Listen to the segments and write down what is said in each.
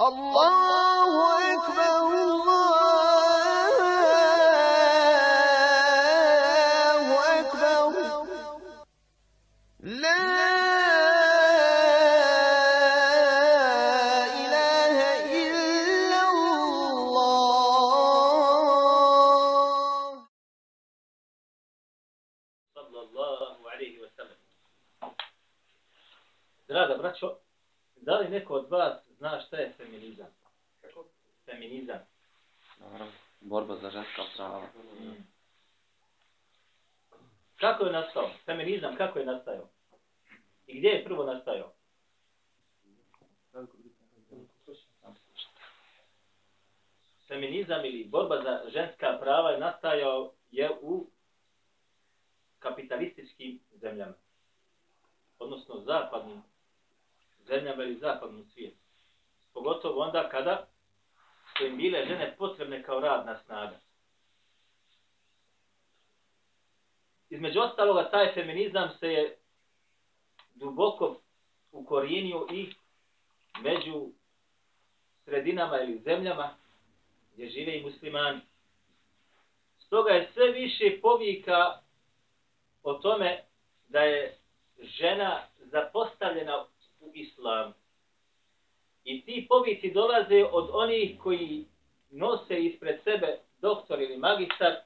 الله أكبر. Nastao? Kako je nastao? I gdje je prvo nastao? Feminizam ili borba za ženska prava je nastajao je u kapitalističkim zemljama. Odnosno zapadnim zemljama ili zapadnom svijetu. Pogotovo onda kada su im bile žene potrebne kao radna snaga. Između ostaloga, taj feminizam se je duboko ukorijenio i među sredinama ili zemljama gdje žive i muslimani. Stoga je sve više povika o tome da je žena zapostavljena u islamu. I ti povici dolaze od onih koji nose ispred sebe doktor ili magistar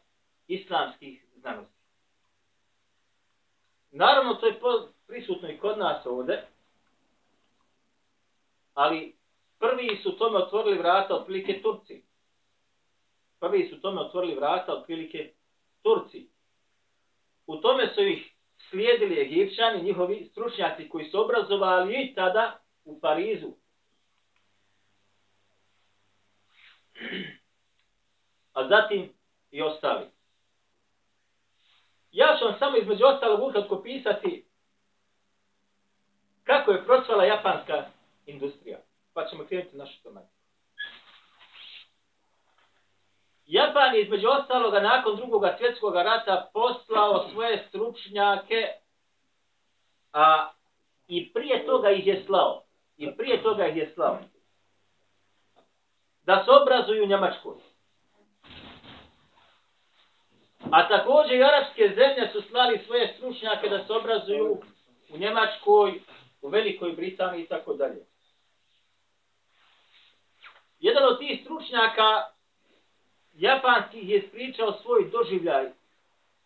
islamskih znanosti. Naravno, to je prisutno i kod nas ovde, ali prvi su tome otvorili vrata otprilike Turci. Prvi su tome otvorili vrata otprilike Turci. U tome su ih slijedili Egipćani, njihovi stručnjaci koji su obrazovali i tada u Parizu. A zatim i ostali. Ja ću vam samo između ostalog ukratko pisati kako je procvala japanska industrija. Pa ćemo krenuti našu tematiku. Japan je između ostaloga nakon drugog svjetskog rata poslao svoje stručnjake, a i prije toga ih je slao. I prije toga ih je slao. Da se obrazuju u Njemačkoj. A također i arapske zemlje su slali svoje stručnjake da se obrazuju u Njemačkoj, u Velikoj Britaniji i tako dalje. Jedan od tih stručnjaka japanskih je ispričao svoj doživljaj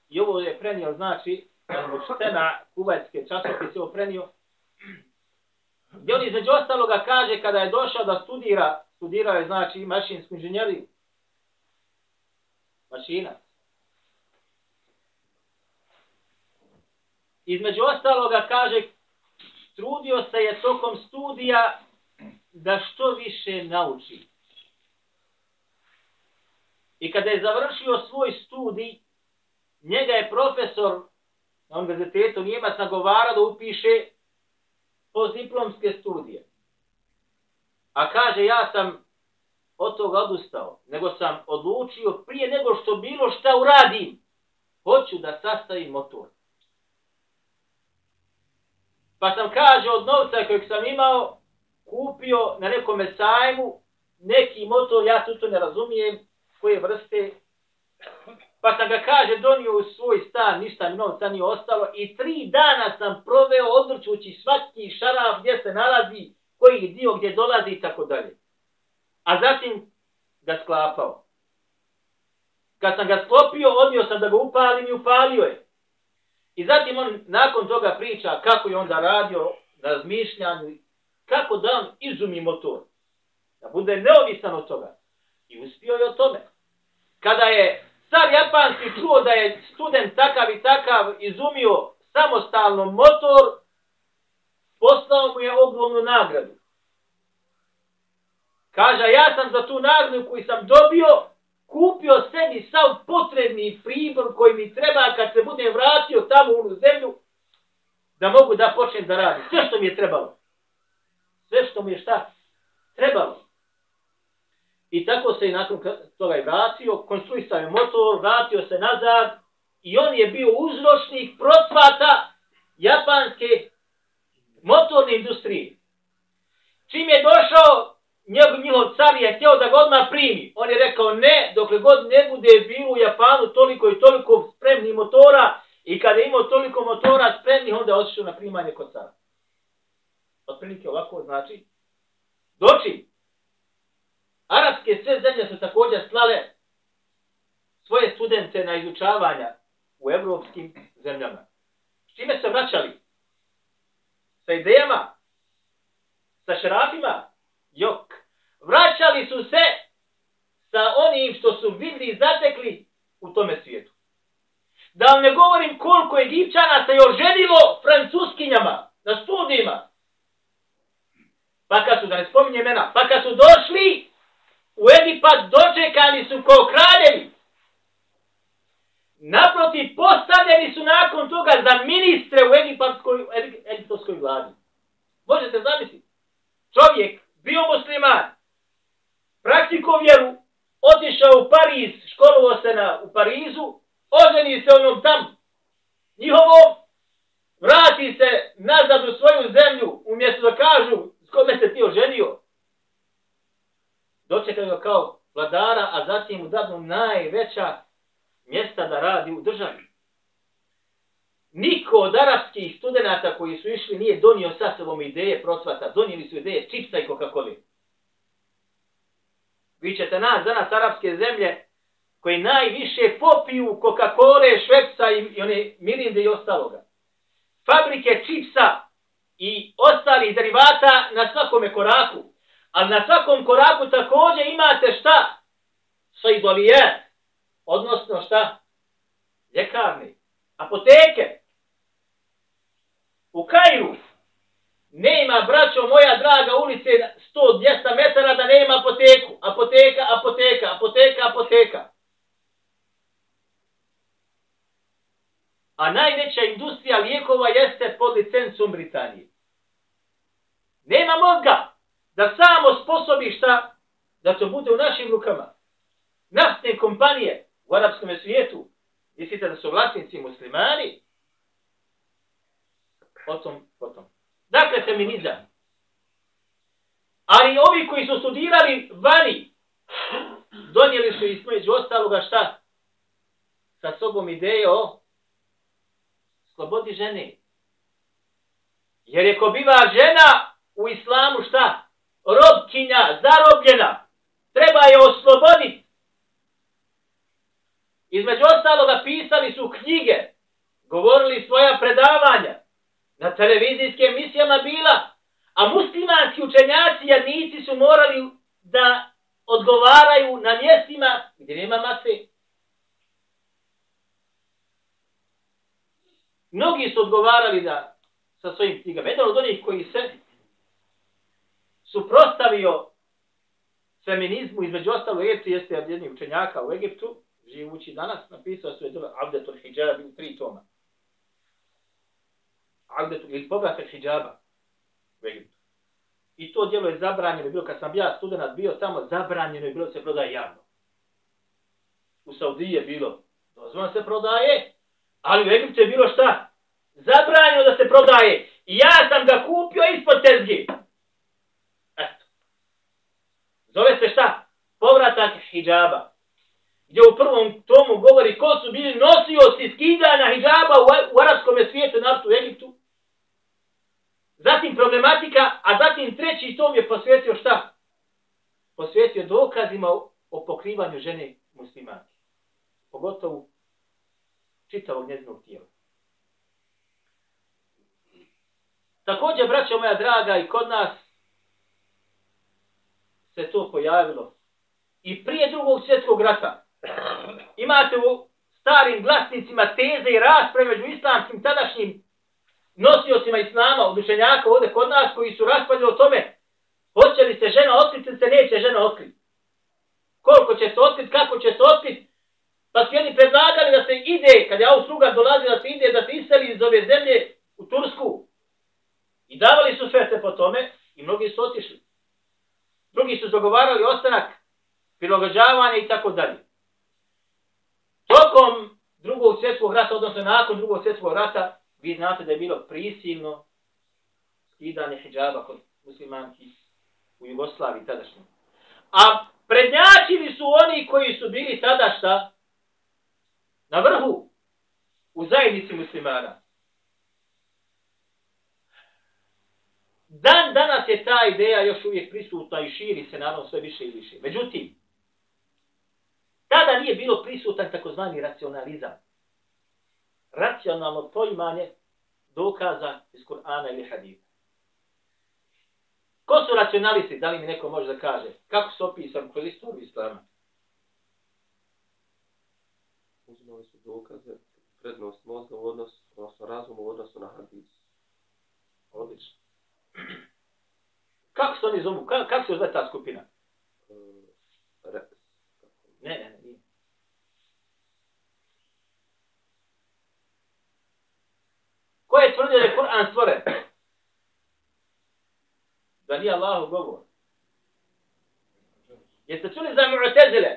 i ovo je prenio, znači, Štena, kuvajske časopise ovo prenio, gdje on između ostaloga kaže kada je došao da studira, studirao je, znači, mašinsku inženjeriju. Mašina. Između ostaloga kaže, trudio se je tokom studija da što više nauči. I kada je završio svoj studij, njega je profesor na univerzitetu Njemac nagovara da upiše postdiplomske studije. A kaže, ja sam od toga odustao, nego sam odlučio prije nego što bilo šta uradim, hoću da sastavim motor. Pa sam, kaže, od novca kojeg sam imao, kupio na nekom sajmu neki motor, ja tu to ne razumijem, koje vrste. Pa sam ga, kaže, donio u svoj stan, ništa mi novca nije ostalo i tri dana sam proveo odvrćući svaki šaraf gdje se nalazi, koji dio gdje dolazi i tako dalje. A zatim ga sklapao. Kad sam ga sklopio, odnio sam da ga upalim i upalio je. I zatim on nakon toga priča kako je onda radio razmišljanju, kako da on izumi motor. Da bude neovisan od toga. I uspio je o tome. Kada je car japanski čuo da je student takav i takav izumio samostalno motor, poslao mu je ogromnu nagradu. Kaže, ja sam za tu nagradu koju sam dobio, kupio sebi sav potrebni pribor koji mi treba kad se budem vratio tamo u onu zemlju, da mogu da počnem da radim. Sve što mi je trebalo. Sve što mi je šta? Trebalo. I tako se i nakon toga i vratio, konstruisao je motor, vratio se nazad i on je bio uzročnik procvata japanske motorne industrije. Čim je došao njegov njihov car je htio da ga odmah primi. On je rekao ne, dokle god ne bude bilo u Japanu toliko i toliko spremnih motora i kada je imao toliko motora spremnih, onda je otišao na primanje kod cara. Otprilike ovako znači. Doći. Arabske sve zemlje su također slale svoje studente na izučavanja u evropskim zemljama. S čime se vraćali? Sa idejama? Sa šerafima? Jok. Vraćali su se sa onim što su vidli i zatekli u tome svijetu. Da vam ne govorim koliko Egipćana se još ženilo francuskinjama na studijima. Pa kad su, da ne spominje imena, pa kad su došli u Egipat, dočekani su kao kraljevi. Naprotiv, postavljeni su nakon toga za ministre u egipatskoj, egipatskoj vladi. Možete zamisliti. Čovjek bio musliman, praktikov vjeru, otišao u Pariz, školovo se na, u Parizu, oženi se onom tam njihovom, vrati se nazad u svoju zemlju, umjesto da kažu s kome se ti oženio. Dočekaju ga kao vladara, a zatim mu dadnu najveća mjesta da radi u državi. Niko od arapskih studenta koji su išli nije donio sa sobom ideje procvata, donijeli su ideje čipsa i Coca-Cola. Vi ćete nas, za nas arapske zemlje, koji najviše popiju Coca-Cola, švepsa i, i one mirinde i ostaloga. Fabrike čipsa i ostalih derivata na svakome koraku. Ali na svakom koraku također imate šta? Sajdolije, Odnosno šta? Ljekarni. Apoteke. U Kairu nema, braćo moja draga, ulice 100-200 metara da nema apoteku. Apoteka, apoteka, apoteka, apoteka. A najveća industrija lijekova jeste pod licencom Britanije. Nema mozga da samo sposobi šta da to bude u našim rukama. Naftne kompanije u arapskom svijetu, mislite da su vlasnici muslimani, potom, potom. Dakle, feminizam. Ali ovi koji su studirali vani, donijeli su između ostaloga šta? Sa sobom ideje o slobodi žene. Jer je ko biva žena u islamu šta? Robkinja, zarobljena. Treba je osloboditi. Između ostaloga pisali su knjige, govorili svoja predavanja, na televizijskim emisijama bila, a muslimanski učenjaci jadnici su morali da odgovaraju na mjestima gdje nema mase. Mnogi su odgovarali da sa svojim knjigama. Jedan od onih koji se suprostavio feminizmu, između ostalo Egiptu, jeste jedni učenjaka u Egiptu, živući danas, napisao su je Abdetul Hijab u tri toma. Abdetul, ili povratak hijjaba u Egiptu. I to djelo je zabranjeno, bilo kad sam ja student bio tamo, zabranjeno je bilo se prodaje javno. U Saudiji je bilo, dozvan se prodaje, ali u Egiptu je bilo šta? Zabranjeno da se prodaje. I ja sam ga kupio ispod tezgi. Eto. Zove se šta? Povratak hijjaba gdje u prvom tomu govori ko su bili nosioci skidanja hijaba u, u arabskom svijetu, naravno u Egiptu. Zatim problematika, a zatim treći tom je posvetio šta? Posvetio dokazima o, o pokrivanju žene muslimanke. Pogotovo čitavog njezinog tijela. Također, braćo moja draga, i kod nas se to pojavilo. I prije drugog svjetskog rata, imate u starim glasnicima teze i rasprave među islamskim tadašnjim nosiocima islama, odušenjaka ovdje kod nas, koji su raspadili o tome, hoće li se žena otkriti ili se neće žena otkriti. Koliko će se otkriti, kako će se otkriti. Pa su jedni predlagali da se ide, kad je Austruga dolazi da se ide, da se iseli iz ove zemlje u Tursku. I davali su sve se po tome i mnogi su otišli. Drugi su dogovarali ostanak, prilagođavanje i tako dalje. Tokom drugog svjetskog rata, odnosno nakon drugog svjetskog rata, vi znate da je bilo prisilno skidanje hijjaba kod muslimanki u Jugoslaviji tadašnje. A prednjačili su oni koji su bili tada šta? Na vrhu u zajednici muslimana. Dan danas je ta ideja još uvijek prisutna i širi se naravno sve više i više. Međutim, tada nije bilo prisutan takozvani racionalizam. Racionalno poimanje dokaza iz Kur'ana ili hadita. Ko su racionalisti? Da li mi neko može da kaže? Kako su opisani kroz istoriju islama? Uzimali su dokaze, prednost mozga u odnosu, odnosno razum u odnosu na hadis. Odlično. Kako se oni zovu? Kako, kako se zove ta skupina? E, re, Ne, ne, ne, nije. Ko je tvrdio da je Kur'an stvoren? Da nije Allahu govor. Jeste čuli za Mu'tezile?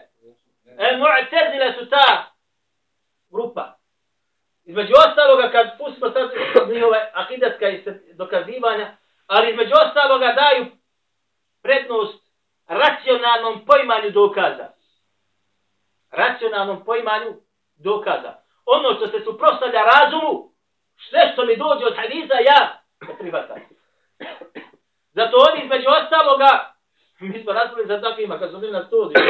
E, Mu'tezile su ta grupa. Između ostaloga, kad pustimo sad njihove akidatska dokazivanja, ali između ostaloga daju prednost racionalnom poimanju dokaza. Racionalnom poimanju dokaza. Ono što se suprostavlja razumu, sve što mi dođe od hadisa, ja ne prihvatam. Zato oni između ostaloga, mi smo raspravili za takvima, kad smo bili na studiju,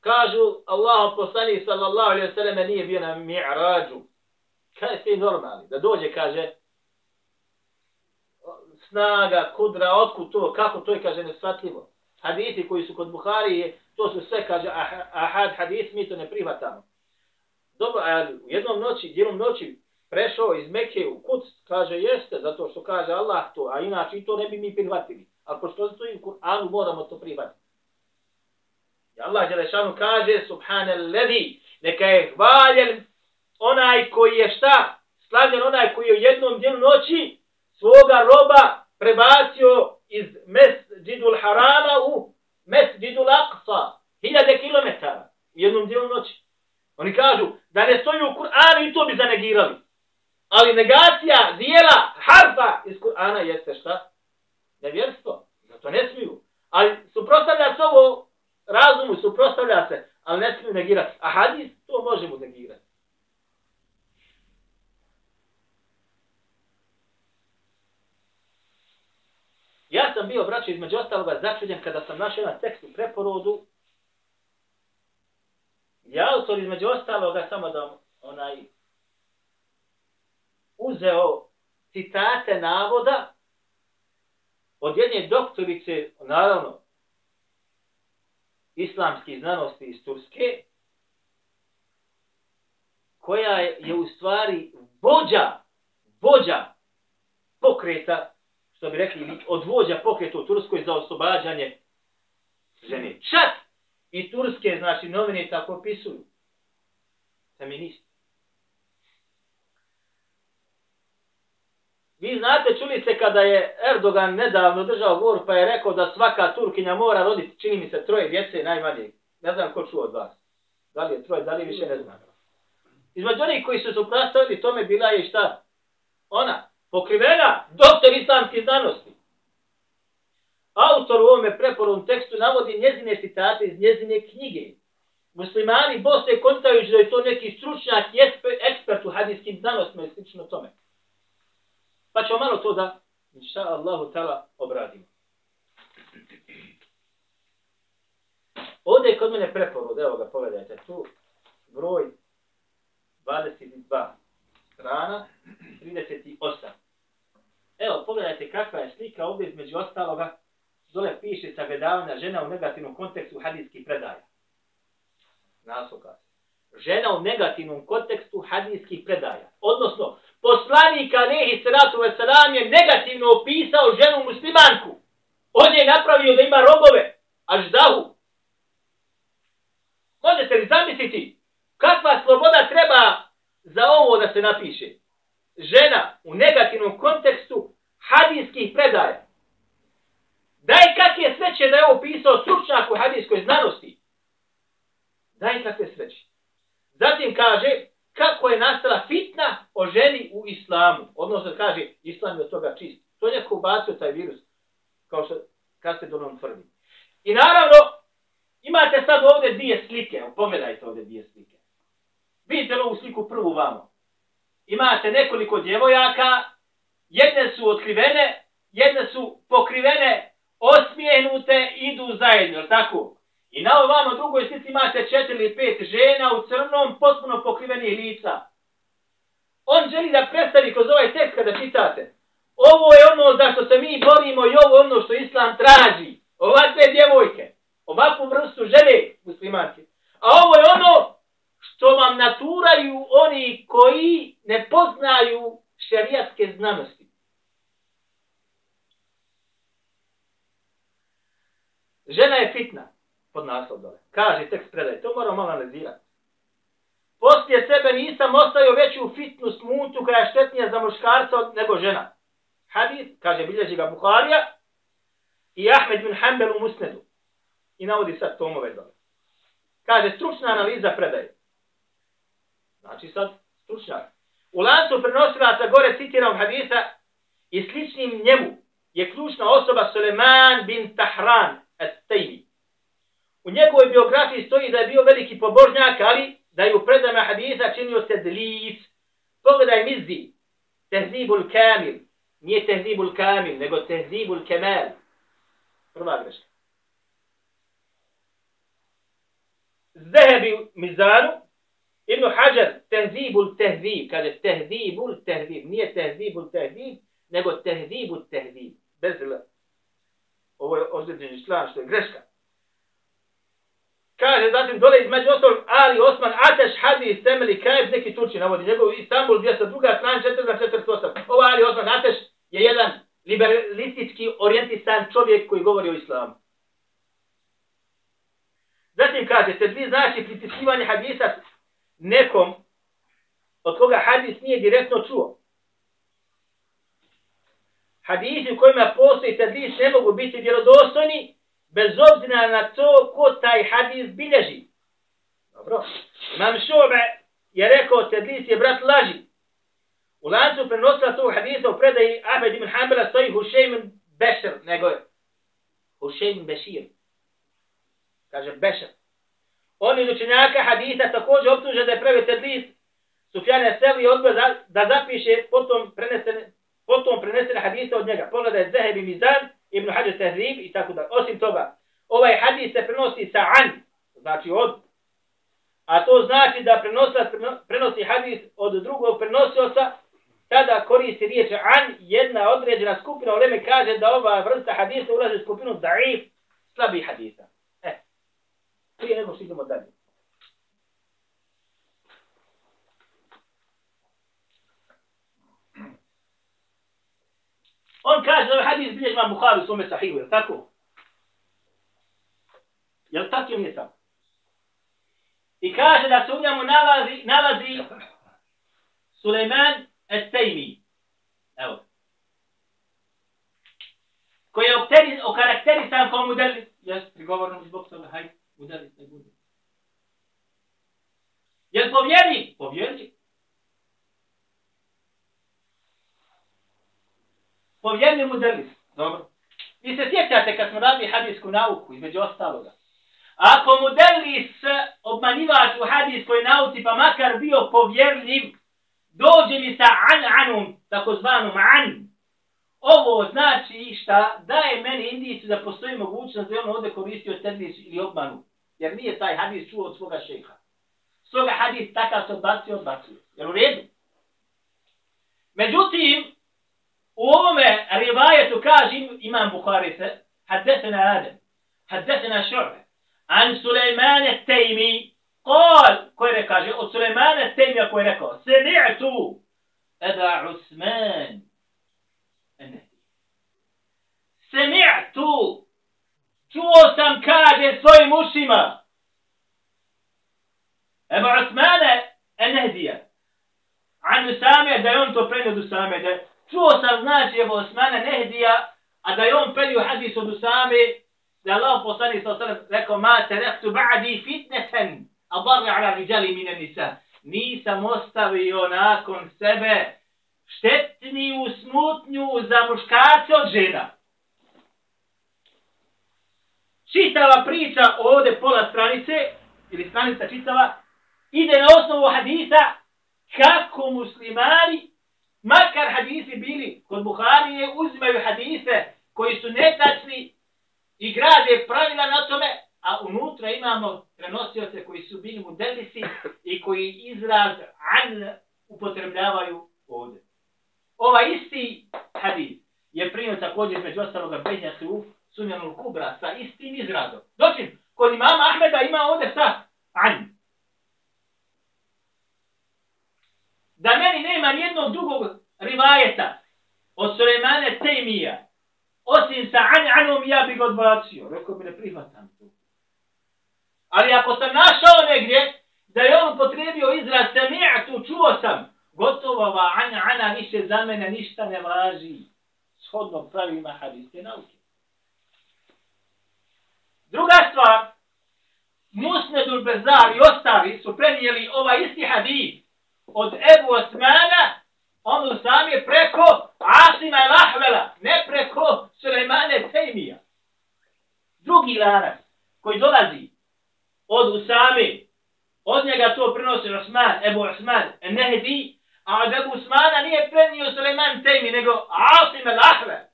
kažu, Allah poslani sallallahu alaihi wa sallam nije bio na mi'rađu. Kaj je ti normalni? Da dođe, kaže, snaga, kudra, otkud to, kako to je, kaže, nesvatljivo. Hadisi koji su kod Buhari, to su sve, kaže, ahad hadis, mi to ne prihvatamo. Dobro, ali u jednom noći, dijelom noći, prešao iz Mekke u Kuc, kaže, jeste, zato što kaže Allah to, a inače i to ne bi mi prihvatili. A pošto to u Kur'anu, moramo to prihvatiti. I Allah Đelešanu kaže, subhanalladhi, neka je hvaljen onaj koji je šta? Slavljen onaj koji je u jednom dijelu noći svoga roba prebacio iz Mesđidul Harama u Mesđidul Aqsa. Hiljade kilometara u jednom dijelu noći. Oni kažu da ne stoji u Kur'anu i to bi zanegirali. Ali negacija dijela harfa iz Kur'ana jeste šta? Nevjerstvo. Zato ne smiju. Ali suprostavlja se ovo razumu, suprostavlja se, ali ne smiju negirati. A hadis to možemo negirati. Ja sam bio, braći, između ostaloga začuđen kada sam našao jedan tekst u preporodu. Ja autor između ostaloga, samo da onaj uzeo citate navoda od jedne doktorice, naravno, islamskih znanosti iz Turske, koja je, je u stvari vođa, vođa pokreta što bi rekli, od vođa pokreta u Turskoj za oslobađanje žene. Čak i turske, znači, novine tako opisuju. Feminist. Vi znate, čuli se kada je Erdogan nedavno držao govor, pa je rekao da svaka Turkinja mora roditi, čini mi se, troje djece najmanje. Ne znam ko čuo od vas. Da li je troje, da li više ne znam. Između onih koji su suprastavili tome bila je šta? Ona, pokrivena doktor islamske znanosti. Autor u ovome preporom tekstu navodi njezine citate iz njezine knjige. Muslimani Bosne kontajući da je to neki stručnjak i ekspert u hadijskim znanostima i slično tome. Pa ćemo malo to da, inša Allahu tala, obradimo. Ovdje je kod mene preporod, evo ga, pogledajte, tu broj 22 strana 38. Evo, pogledajte kakva je slika ovdje između ostaloga. Dole piše sagledavanja žena u negativnom kontekstu hadijskih predaja. Nasloka. Žena u negativnom kontekstu hadijskih predaja. Odnosno, poslanik Alehi Salatu Veselam je negativno opisao ženu muslimanku. On je napravio da ima robove. Aždahu. Možete li zamisliti kakva sloboda treba za ovo da se napiše? žena u negativnom kontekstu hadijskih predaja. Daj kakve sreće da je ovo pisao stručnjak u hadijskoj znanosti. Daj kakve sreće. Zatim kaže kako je nastala fitna o ženi u islamu. Odnosno kaže islam je od toga čist. To je neko ubacio taj virus. Kao što kad donom tvrdi. I naravno, imate sad ovdje dvije slike, pogledajte ovdje dvije slike. Vidite ovu sliku prvu vamo. Imate nekoliko djevojaka, jedne su otkrivene, jedne su pokrivene, osmijehnute, idu zajedno, tako? I na ovamo drugoj slici imate četiri ili pet žena u crnom, potpuno pokrivenih lica. On želi da predstavi kroz ovaj tekst kada čitate. Ovo je ono za što se mi borimo i ovo je ono što Islam traži. Ovakve djevojke, ovakvu vrstu žele muslimanke. A ovo je ono što vam naturaju oni koji ne poznaju šerijatske znanosti. Žena je fitna, pod naslov dole. Kaže tekst predaje, to moramo malo analizirati. Poslije sebe nisam ostavio veću fitnu smutu koja je štetnija za muškarca nego žena. Hadis, kaže bilježi ga Buharija i Ahmed bin Hanbel u Musnedu. I navodi sad tomove dole. Kaže, stručna analiza predaje. Znači sad, stručnjak. U lancu prenosilaca gore citiram hadisa i sličnim njemu je ključna osoba Suleman bin Tahran et Tejmi. U njegovoj biografiji stoji da je bio veliki pobožnjak, ali da je u predama hadisa činio se dlis. Pogledaj mizi, Tehzibul kamil. Nije tehzibul kamil, nego tehzibul kemal. Prva greška. Zehebi mizanu. Ibn Hajar, tehzibul tehzib. Kaže tehzibul tehzib. Nije tehzibul tehzib, nego tehzibul tehzib. Bez l. Ovo je ozljediđeni član, što je greška. Kaže, zatim dole između ostalog Ali Osman Ateš Hadis Temeli Kajeb, neki Turči navodi, njegov Istanbul, gdje sa druga strana 4 na 48. Ali Osman Ateš je jedan liberalistički orijentisan čovjek koji govori o islamu. Zatim kaže, se dvi znači pritiskivanje hadisa nekom od koga hadis nije direktno čuo. Hadisi u kojima postoji tadlis ne mogu biti vjerodostojni bez obzira na to ko taj hadis bilježi. Dobro. Imam Šobe je rekao tadlis je brat laži. U lancu prenosila tog hadisa u predaji Ahmed ibn Hanbala stoji Hušejm Bešer, nego je Hušejm Bešir. Kaže Bešer. On iz učenjaka hadisa također optuže da je pravio tadlis Sufjane Seli odbio da, da zapiše potom prenesene, potom prenesene hadise od njega. Pogledaj Zehebi Mizan, Ibn Hađar Tehrib i tako da. Osim toga, ovaj hadis se prenosi sa an, znači od, a to znači da prenosilac prenosi hadis od drugog prenosioca, tada koristi riječ an, jedna određena skupina uleme kaže da ova vrsta hadisa ulazi u skupinu daif, slabi hadisa. E, prije nego što idemo dalje. On kaže da ovaj hadis bilježi ima Bukhari u svome sahihu, je li tako? Je li tako ili nije tako? I kaže da se u njemu nalazi, nalazi Suleiman et Tejmi. Evo. Koji je okteri, okarakterisan kao mudelis. Jes, prigovorno zbog toga, hajde, mudelis ne bude. Je li povjernik? Povjernik. Povjerni mudelis. Dobro. Vi se sjećate kad smo radili hadijsku nauku, između ostaloga. Ako mudelis eh, obmanjivač u hadijskoj nauci, pa makar bio povjerljiv, dođe mi sa an anum, takozvanom an. Ovo znači šta daje meni indiciju da postoji mogućnost da on ovdje koristio tedlis ili obmanu. Jer nije taj hadis čuo od svoga šeha. Svoga hadis takav se odbacio, odbacio. Jel u redu? Međutim, ومه رواية كاجم إمام بخاري حدثنا آدم حدثنا شعبة عن سليمان التيمي قال كويرة كاجم سليمان التيمي كويرة سمعت أبا عثمان سمعت تو سم كاجي سوي موسيما. أبا عثمان النهدية عن سامي دايون تو برينو دو سامي čuo sam znači Ebu Osmana Nehdija, a da je on pelio hadis od Usame, da je Allah poslani sa osrem rekao, ma te rektu ba'di fitneten, a barri ala riđali mine nisa. Nisam ostavio nakon sebe štetniju smutnju za muškarce od žena. čitava priča ovde pola stranice, ili stranica čitava, ide na osnovu hadisa kako muslimani, makar hadisi bili kod Buharije, uzimaju hadise koji su netačni i grade pravila na tome, a unutra imamo prenosioce koji su bili mudelisi i koji izraz an upotrebljavaju ovdje. Ova isti hadis je primio također među ostaloga Benjasi u Sunjanul Kubra sa istim izrazom. Dočin, kod imama Ahmeda ima ovdje šta? An. Da meni nema nijednog drugog rivajeta od Sulemane Tejmija, osim sa an anom ja bih ga odbacio. Rekao mi ne prihvatam to. Ali ako sam našao negdje da je on potrebio izraz sami'atu, čuo sam, gotovo ova an ana više za mene ništa ne važi. Shodno pravima hadijske nauke. Druga stvar, Musnedul Bezar i ostali su prenijeli ovaj isti hadis od Ebu Osmana, on sam je preko Asima i Lahvela, ne preko Sulejmane Tejmija. Drugi lanac koji dolazi od Usame, od njega to prenosi Osman, Ebu Osman, Nehdi, a od Ebu Osmana nije prenio Suleman Tejmi, nego Asim i Lahve.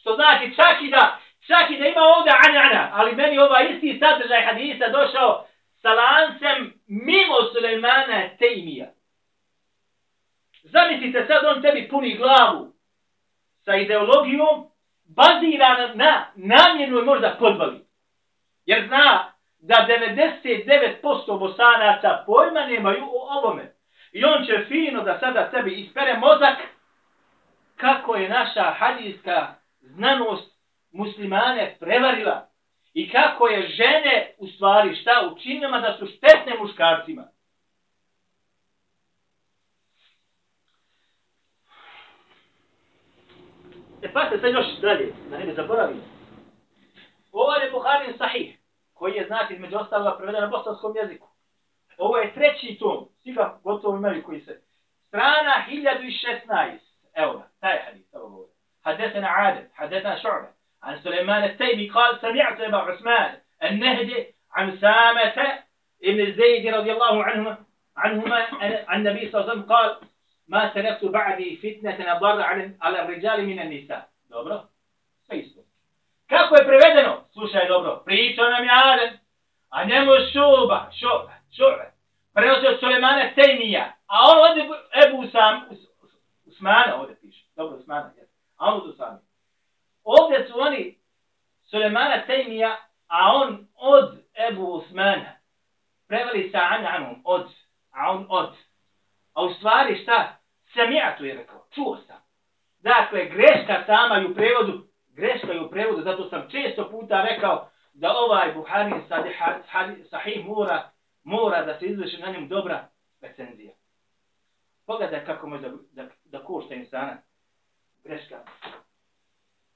Što znači čak i da, čak i da ima ovdje anjana, ali meni ova isti sadržaj hadisa došao sa lancem mimo Sulejmana Tejmija. Zamislite sad on tebi puni glavu sa ideologijom bazirana na namjenu možda podvali. Jer zna da 99% bosanaca pojma nemaju o ovome. I on će fino da sada tebi ispere mozak kako je naša hadijska znanost muslimane prevarila I kako je žene u stvari šta učinjama da su štetne muškarcima. E pa se sad još dalje, da ne bi. Ovo je Buharin Sahih, koji je znači između ostalog prevedena na bosanskom jeziku. Ovo je treći tom, svi ga gotovo imaju koji se. Strana 1016, evo ga, taj hadis, evo govorim. Hadesena Adem, hadesena Šorbet. عن سليمان التيمي قال سمعت أبا عثمان النهج عن سامة ابن الزيد رضي الله عنهما عنهما عن النبي صلى الله عليه وسلم قال ما تركت بعدي فتنة أضر على الرجال من النساء دوبرو فيسبوك Kako je prevedeno? Slušaj dobro, pričao nam je Aden, a njemu je šuba, šuba, šuba. Prenosio Sulemana Tejmija, a on ovdje Ebu Usam, Usmana ovdje piše. Ovdje su oni Sulemana Tejmija a on od Ebu Usmana. Preveli sa An'anom, od a on od. A u stvari šta? Tu je rekao, čuo sam. Dakle, greška sama je u prevodu, greška je u prevodu, zato sam često puta rekao da ovaj Buhari sahih mora, mora da se izvrši na njemu dobra recenzija. Pogledaj kako može da, da, da košta insana. Greška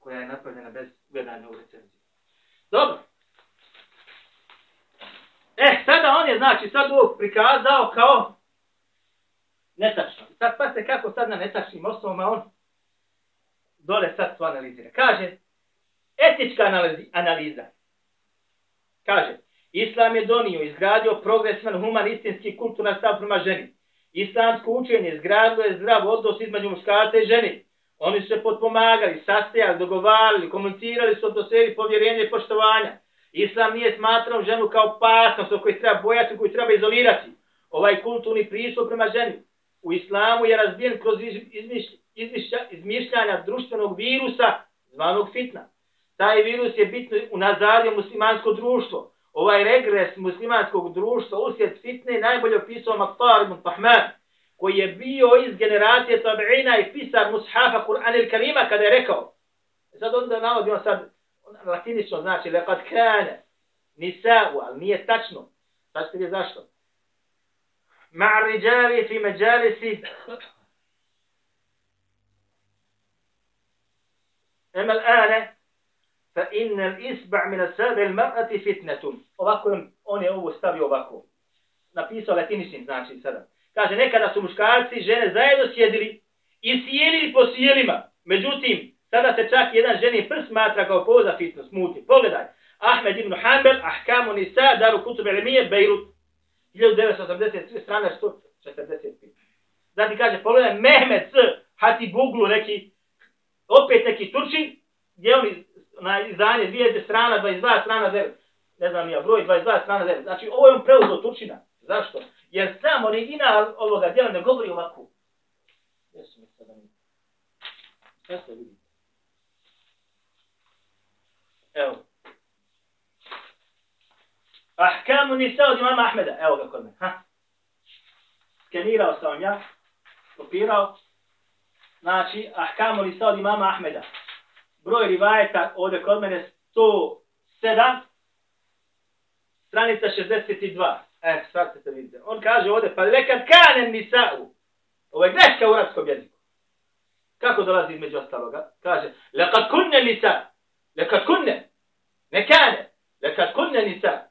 koja je napravljena bez gledanja u recenziju. Dobro. E, sada on je, znači, sad ovo prikazao kao netačno. Sad pa se kako sad na netačnim osnovama on dole sad to analizira. Kaže, etička analiza. Kaže, Islam je donio, izgradio progresivan, humanistinski kulturna kulturan stav prema ženi. Islamsko učenje izgradilo je zdrav odnos između muškarca i ženi. Oni se potpomagali, sastajali, dogovarali, komunicirali su do sebi povjerenje i poštovanja. Islam nije smatrao ženu kao opasnost o kojoj treba bojati, koju treba izolirati. Ovaj kulturni pristup prema ženi u islamu je razbijen kroz izmišljanja društvenog virusa zvanog fitna. Taj virus je bitno unazadio muslimansko društvo. Ovaj regres muslimanskog društva uslijed fitne najbolje opisao Maktar ibn Tahman, koji je bio iz generacije tabi'ina i pisar mushafa Kur'an il Karima kada je rekao, sad onda navodi on sad latinično znači, lekad kane, nisa'u, ali nije tačno. Sad ste zašto? مع الرجال في مجالس أما الآن فإن الإسبع من السابع المرأة فتنة ovako on je ovo stavio ovako napisao latiničnim znači sada kaže nekada su muškarci žene zajedno sjedili i sjelili po sjelima međutim sada se čak jedan ženi prst smatra kao poza fitno, muti pogledaj Ahmed ibn Hanbel, Ahkamu Nisa, Daru Kutub Elimije, Beirut, 1983 strana 145. Zatim kaže, pogledaj, Mehmet S. Hatibuglu, neki, opet neki Turčin, gdje oni na izdanje dvije strana 22, strana 9. Ne znam ja, broj 22, strana 9. Znači, ovo je on preuzeo Turčina. Zašto? Jer sam original ovoga djela ne govori ovako. Jesu mi sada mi? Sve se vidi. Evo. Ahkamu nisa od imama Ahmeda. Evo ga kod me. Ha? Skenirao sam vam ja. Kopirao. Znači, Ahkamu nisa od imama Ahmeda. Broj rivajeta ovdje kod mene 107. Stranica 62. E, sad ćete vidjeti. On kaže ovdje, pa lekad kanem nisa'u. Ovo je greška u arabskom jeziku. Kako dolazi između ostaloga? Kaže, lekad kunne nisa. Lekad kunne. Ne kane. Lekad kunne nisa.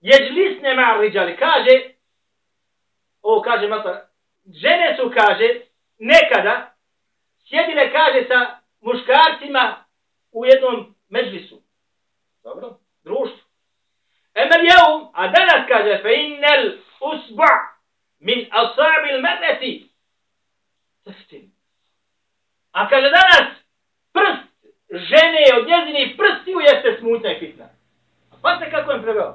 Jeđlisne ma riđali. Kaže, ovo kaže masar, žene su, kaže, nekada sjedile, kaže, sa muškarcima u jednom međlisu. Dobro? Društvu. Emel jeum, a danas kaže, fe innel usba min asabil meneti. Teftim. A kaže danas, prst žene od njezinih prstiju jeste smutna i fitna. A pa se kako im preveo?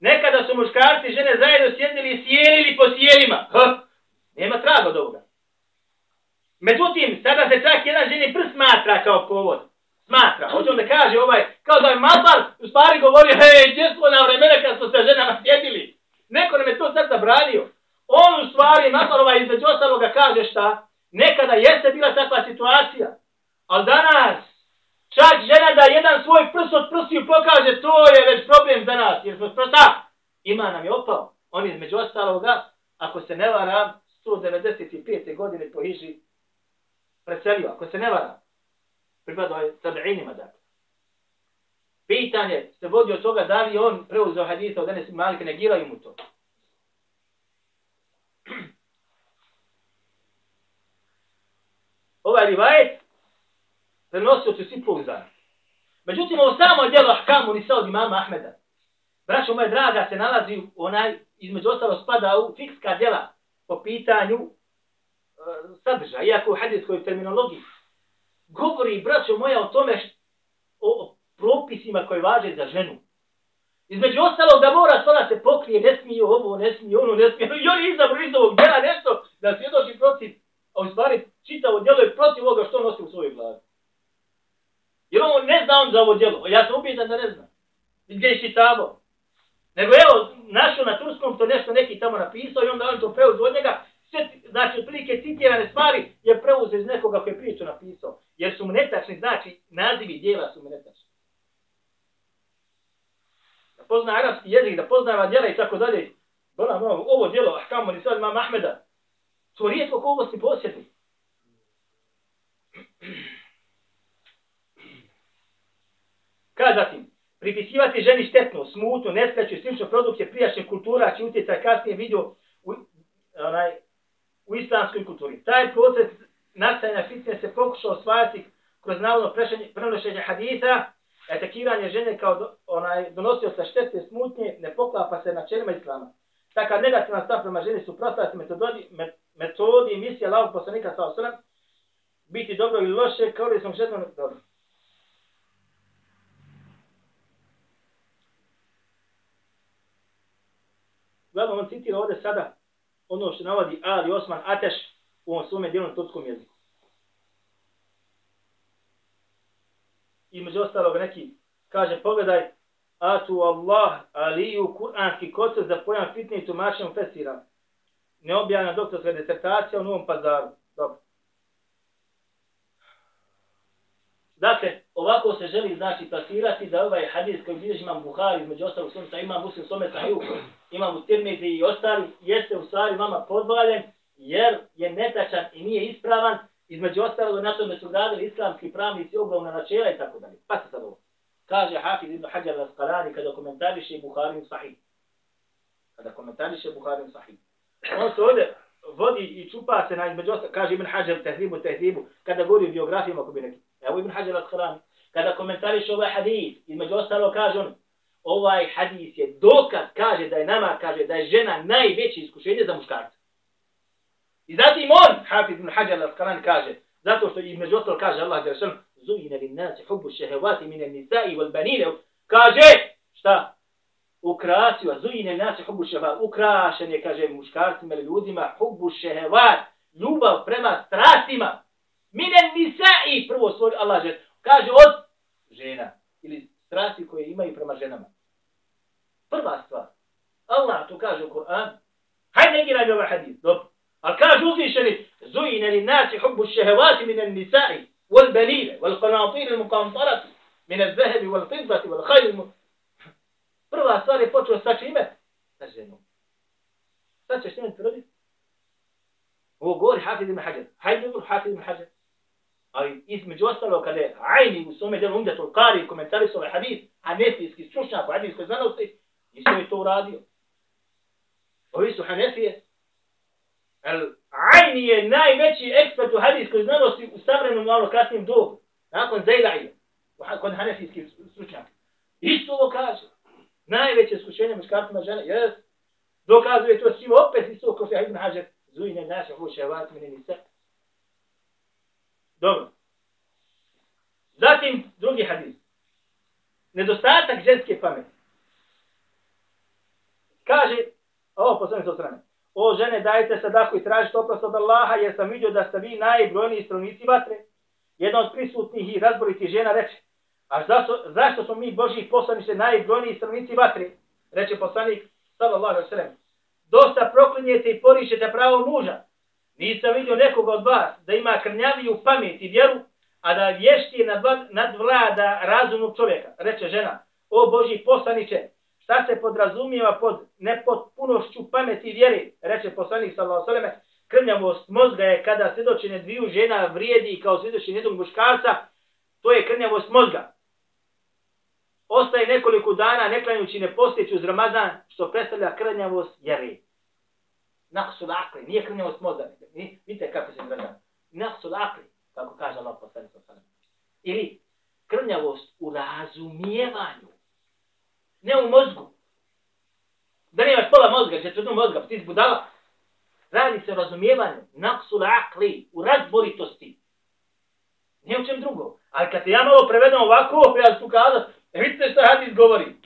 Nekada su muškarci i žene zajedno sjedili i sjelili po sjelima. Ha? Nema traga od ovoga. Međutim, sada se čak jedan ženi prst smatra kao povod. Smatra. Hoće on da kaže ovaj, kao da je masar u stvari govorio, hej, gdje smo na vremena kad smo se ženama sjedili. Neko nam je to sad zabranio. On u stvari, masar ovaj, između ostaloga kaže šta? Nekada jeste bila takva situacija. Ali danas, čak žena da jedan svoj prst od prstiju pokaže, to je već problem za nas. Jer smo prsta, ima nam je opao. On između ostaloga, ako se ne varam, 195. godine po Hiži, preselio, ako se ne varam pripadao je sab'inima, dakle. Pitanje se vodi od toga da li on preuzeo hadisa od Enes Malika, negiraju mu to. Ovaj rivajet prenosio se svi pouzdani. Međutim, ovo samo djelo Ahkamu ni od imama Ahmeda. Braćo moje draga se nalazi onaj, između ostalo spada u fikska djela po pitanju e, sadržaj, iako u hadijskoj terminologiji, govori, braćo moja, o tome što, o, o propisima koji važe za ženu. Između ostalog da mora sada se pokrije, ne smije ovo, ne smije ono, ne smije, i on izabro iz ovog djela nešto da svjedoči protiv, a u stvari čitavo djelo je protiv ovoga što nosi u svojoj glavi. Jer on ne zna on za ovo djelo, ja sam ubijetan da ne zna. Gdje je čitavo. Nego evo, našo na turskom to nešto neki tamo napisao i onda on to preuz od njega sve, znači, otprilike citirane stvari je preuzeo iz nekoga koji je priču napisao. Jer su mu netačni, znači, nazivi dijela su mu netačni. Da pozna arapski jezik, da poznava djela i tako dalje. Bola, no, ovo djelo, ah, kamo, ni sad imam Ahmeda, to rijetko kogo si posjeti. Kada zatim, pripisivati ženi štetnu, smutu, nesreću i slično produkcije prijašnje kultura, čiji utjecaj kasnije vidio u, onaj, u islamskoj kulturi. Taj proces nastajanja fitne se pokušao osvajati kroz navodno prenošenje hadisa, etekiranje žene kao do, onaj donosio sa štete smutnje, ne poklapa se na čelima islama. Takav negativna stav prema ženi su prostavati metodi, metodi i misija lavog poslanika sa osram, biti dobro ili loše, kao li smo žetno dobro. Uglavnom, on citira ovdje sada ono što navodi Ali Osman Ateš u ovom svome dijelom turskom jeziku. I među ostalog neki kaže, pogledaj, Atu Allah Aliju kuranski koncept za pojam fitne i tumačenju fesira. Neobjavna doktorska disertacija u Novom pazaru. Dobro. Dakle, ovako se želi znači plasirati da ovaj hadis koji bilježi imam Buhari, među ostalog sunca, imam muslim svome sahiju, imam u Tirmizi i ostali, jeste u stvari vama podvaljen, jer je netačan i nije ispravan, između ostalog na tome su gradili islamski pravnici ogromna načela i tako dalje. Pa se sad ovo. Kaže Hafiz ibn Hajar al-Sqalani kada komentariše Buhari sahih. Kada komentariše Buhari sahih. On se ovdje vodi i čupa se na između ostalog, kaže Ibn Hajar tehribu tehribu, kada govori o biografijama, ako bi neki. Evo Ibn Hajar al-Sqalani. kada komentariše ovaj hadis, između ostalog kaže on, ovaj hadis je dokaz, kaže da je nama, kaže da je žena najveće iskušenje za muškarca. I zatim on, Hafiz ibn Hajar al-Asqalan kaže, zato što između ostalo kaže Allah Đeršan, zujine lin nasi hubu šehevati mine nisai wal banine, kaže, šta? Ukrasio, zujine nasi hubu šehevati, ukrašen je, kaže, muškarcima ili ljudima, hubu šehevati, ljubav prema strastima, mine nisai, prvo svoj Allah Đeršan, kaže od žena, ili strasti koje imaju prema ženama. Prva stvar, Allah to kaže u Kur'an, hajde negiraj ovaj hadis, dobro. Ali kaže uzvišeni, zujine li nasi hubbu šehevati mine nisai, wal banine, wal qanatir il muqantarati, mine zehebi, wal fiddati, wal hajli mu... Prva stvar je počeo sa čime? Sa ženom. Šta ćeš time tvrditi? Ovo govori Hafiz ibn Hajar. Hajde govori Hafiz ibn Hajar. Ali između ostalo kada je Ajni u svome delu Umdetul Qari komentari su ovaj hadis, hanefijski stručnjak u hadijskoj znanosti, isto je to uradio. Ovi su hanefije, El Ajni je najveći ekspert u hadijskoj znanosti u savremenom malo kasnijem dobu. Nakon Zejlaije. Kod hanefijskih stručnjaka. Isto ovo kaže. Najveće iskušenje muškarcima žene. Jes. Dokazuje to svima opet isto ko se Ibn Hajar. Zujne naše huše vat mine ni. Dobro. Zatim drugi hadis. Nedostatak ženske pameti. Kaže, ovo poslednje to strane. O žene, dajte sadaku i tražite oprost od Allaha, jer sam vidio da ste vi najbrojniji stranici vatre. Jedna od prisutnih i razboritih žena reče, a zašto, zašto smo mi Boži poslanice najbrojniji stranici vatre? Reče poslanik, sallallahu alaihi sallam, dosta proklinjete i porišete pravo muža. Nisam vidio nekoga od vas da ima krnjaviju pamet i vjeru, a da vještije nadvlada razumnog čovjeka. Reče žena, o Boži poslaniče, šta se podrazumijeva pod nepotpunošću pameti i vjere, reče poslanik sallallahu alejhi ve krnjavost mozga je kada svjedočenje dviju žena vrijedi kao svjedočenje jednog muškarca, to je krnjavost mozga. Ostaje nekoliko dana neklanjući ne postići uz Ramazan, što predstavlja krnjavost vjeri. Nahsul akli, nije krnjavost mozga. Vidite kako se izražava. Nahsul akli, kako kaže Allah poslanik sallallahu alejhi ve. Ili krnjavost u razumijevanju ne u mozgu. Da nemaš pola mozga, četvrtu mozga, pa ti si budala. Radi se o razumijevanju, naksul akli, u razboritosti. Ne u čem drugo. Ali kad te ja malo prevedem ovako, ja ću kazat, e vidite šta hadis govori.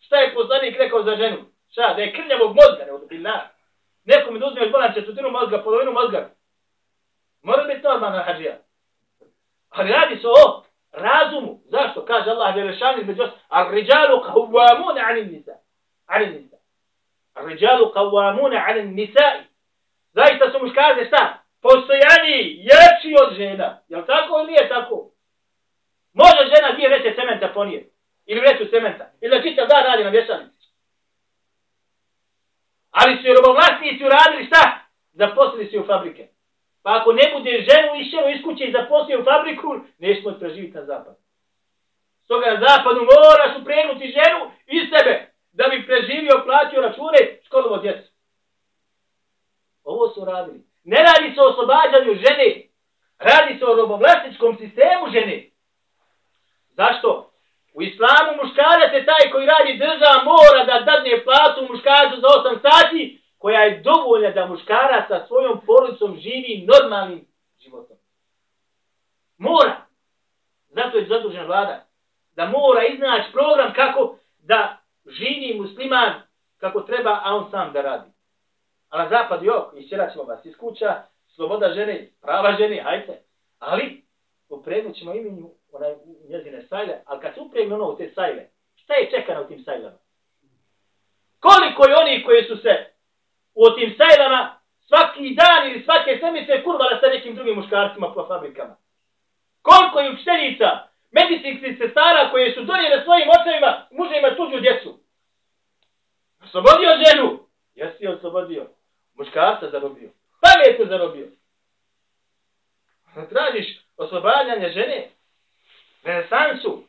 Šta je poslanik rekao za ženu? Šta, da je krljavog mozga, ne odbila. Neko mi dozme još bolan četvrtinu mozga, polovinu mozga. Mora biti normalna hađija. Ali radi se o razumu. Zašto? Kaže Allah Đelešan između os, Ar-riđalu kavamune anin nisa. Anin nisa. Ar-riđalu kavamune anin nisa. Zaista su muškarze šta? Postojani, jači od žena. Jel tako ili je tako? Može žena dvije vreće cementa ponije. Ili veću cementa. Ili da čitav dan radi na vješanici. Ali su i robovlasnici uradili šta? Zaposlili se u fabrike. Pa ako ne bude ženu išćeno iz kuće i zaposlio u fabriku, nećemo preživiti na zapad. Stoga na zapadu moraš upregnuti ženu i sebe, da bi preživio, platio račune, školovo djecu. Ovo su radili. Ne radi se o oslobađanju žene, radi se o robovlasničkom sistemu žene. Zašto? U islamu muškarac je taj koji radi država mora da dadne platu muškarcu za 8 sati, koja je dovoljna da muškara sa svojom porodicom živi normalnim životom. Mora. Zato je zadužena vlada. Da mora iznaći program kako da živi musliman kako treba, a on sam da radi. A na zapad, jok, isćerat ćemo vas iz kuća, sloboda žene, prava žene, hajte. Ali, upregnut ćemo imenju onaj, njezine sajle, ali kad se upregne ono u te sajle, šta je čekano u tim sajlama? Koliko je oni koji su se u tim sajlama svaki dan ili svake sedmice kurvala sa nekim drugim muškarcima po fabrikama. Koliko je učiteljica, medicinskih sestara koje su donijele svojim očevima, mužima tuđu djecu. Oslobodio ženu. Jesi je oslobodio. Muškarca zarobio. Pametno zarobio. Tražiš oslobađanje žene. Renesansu.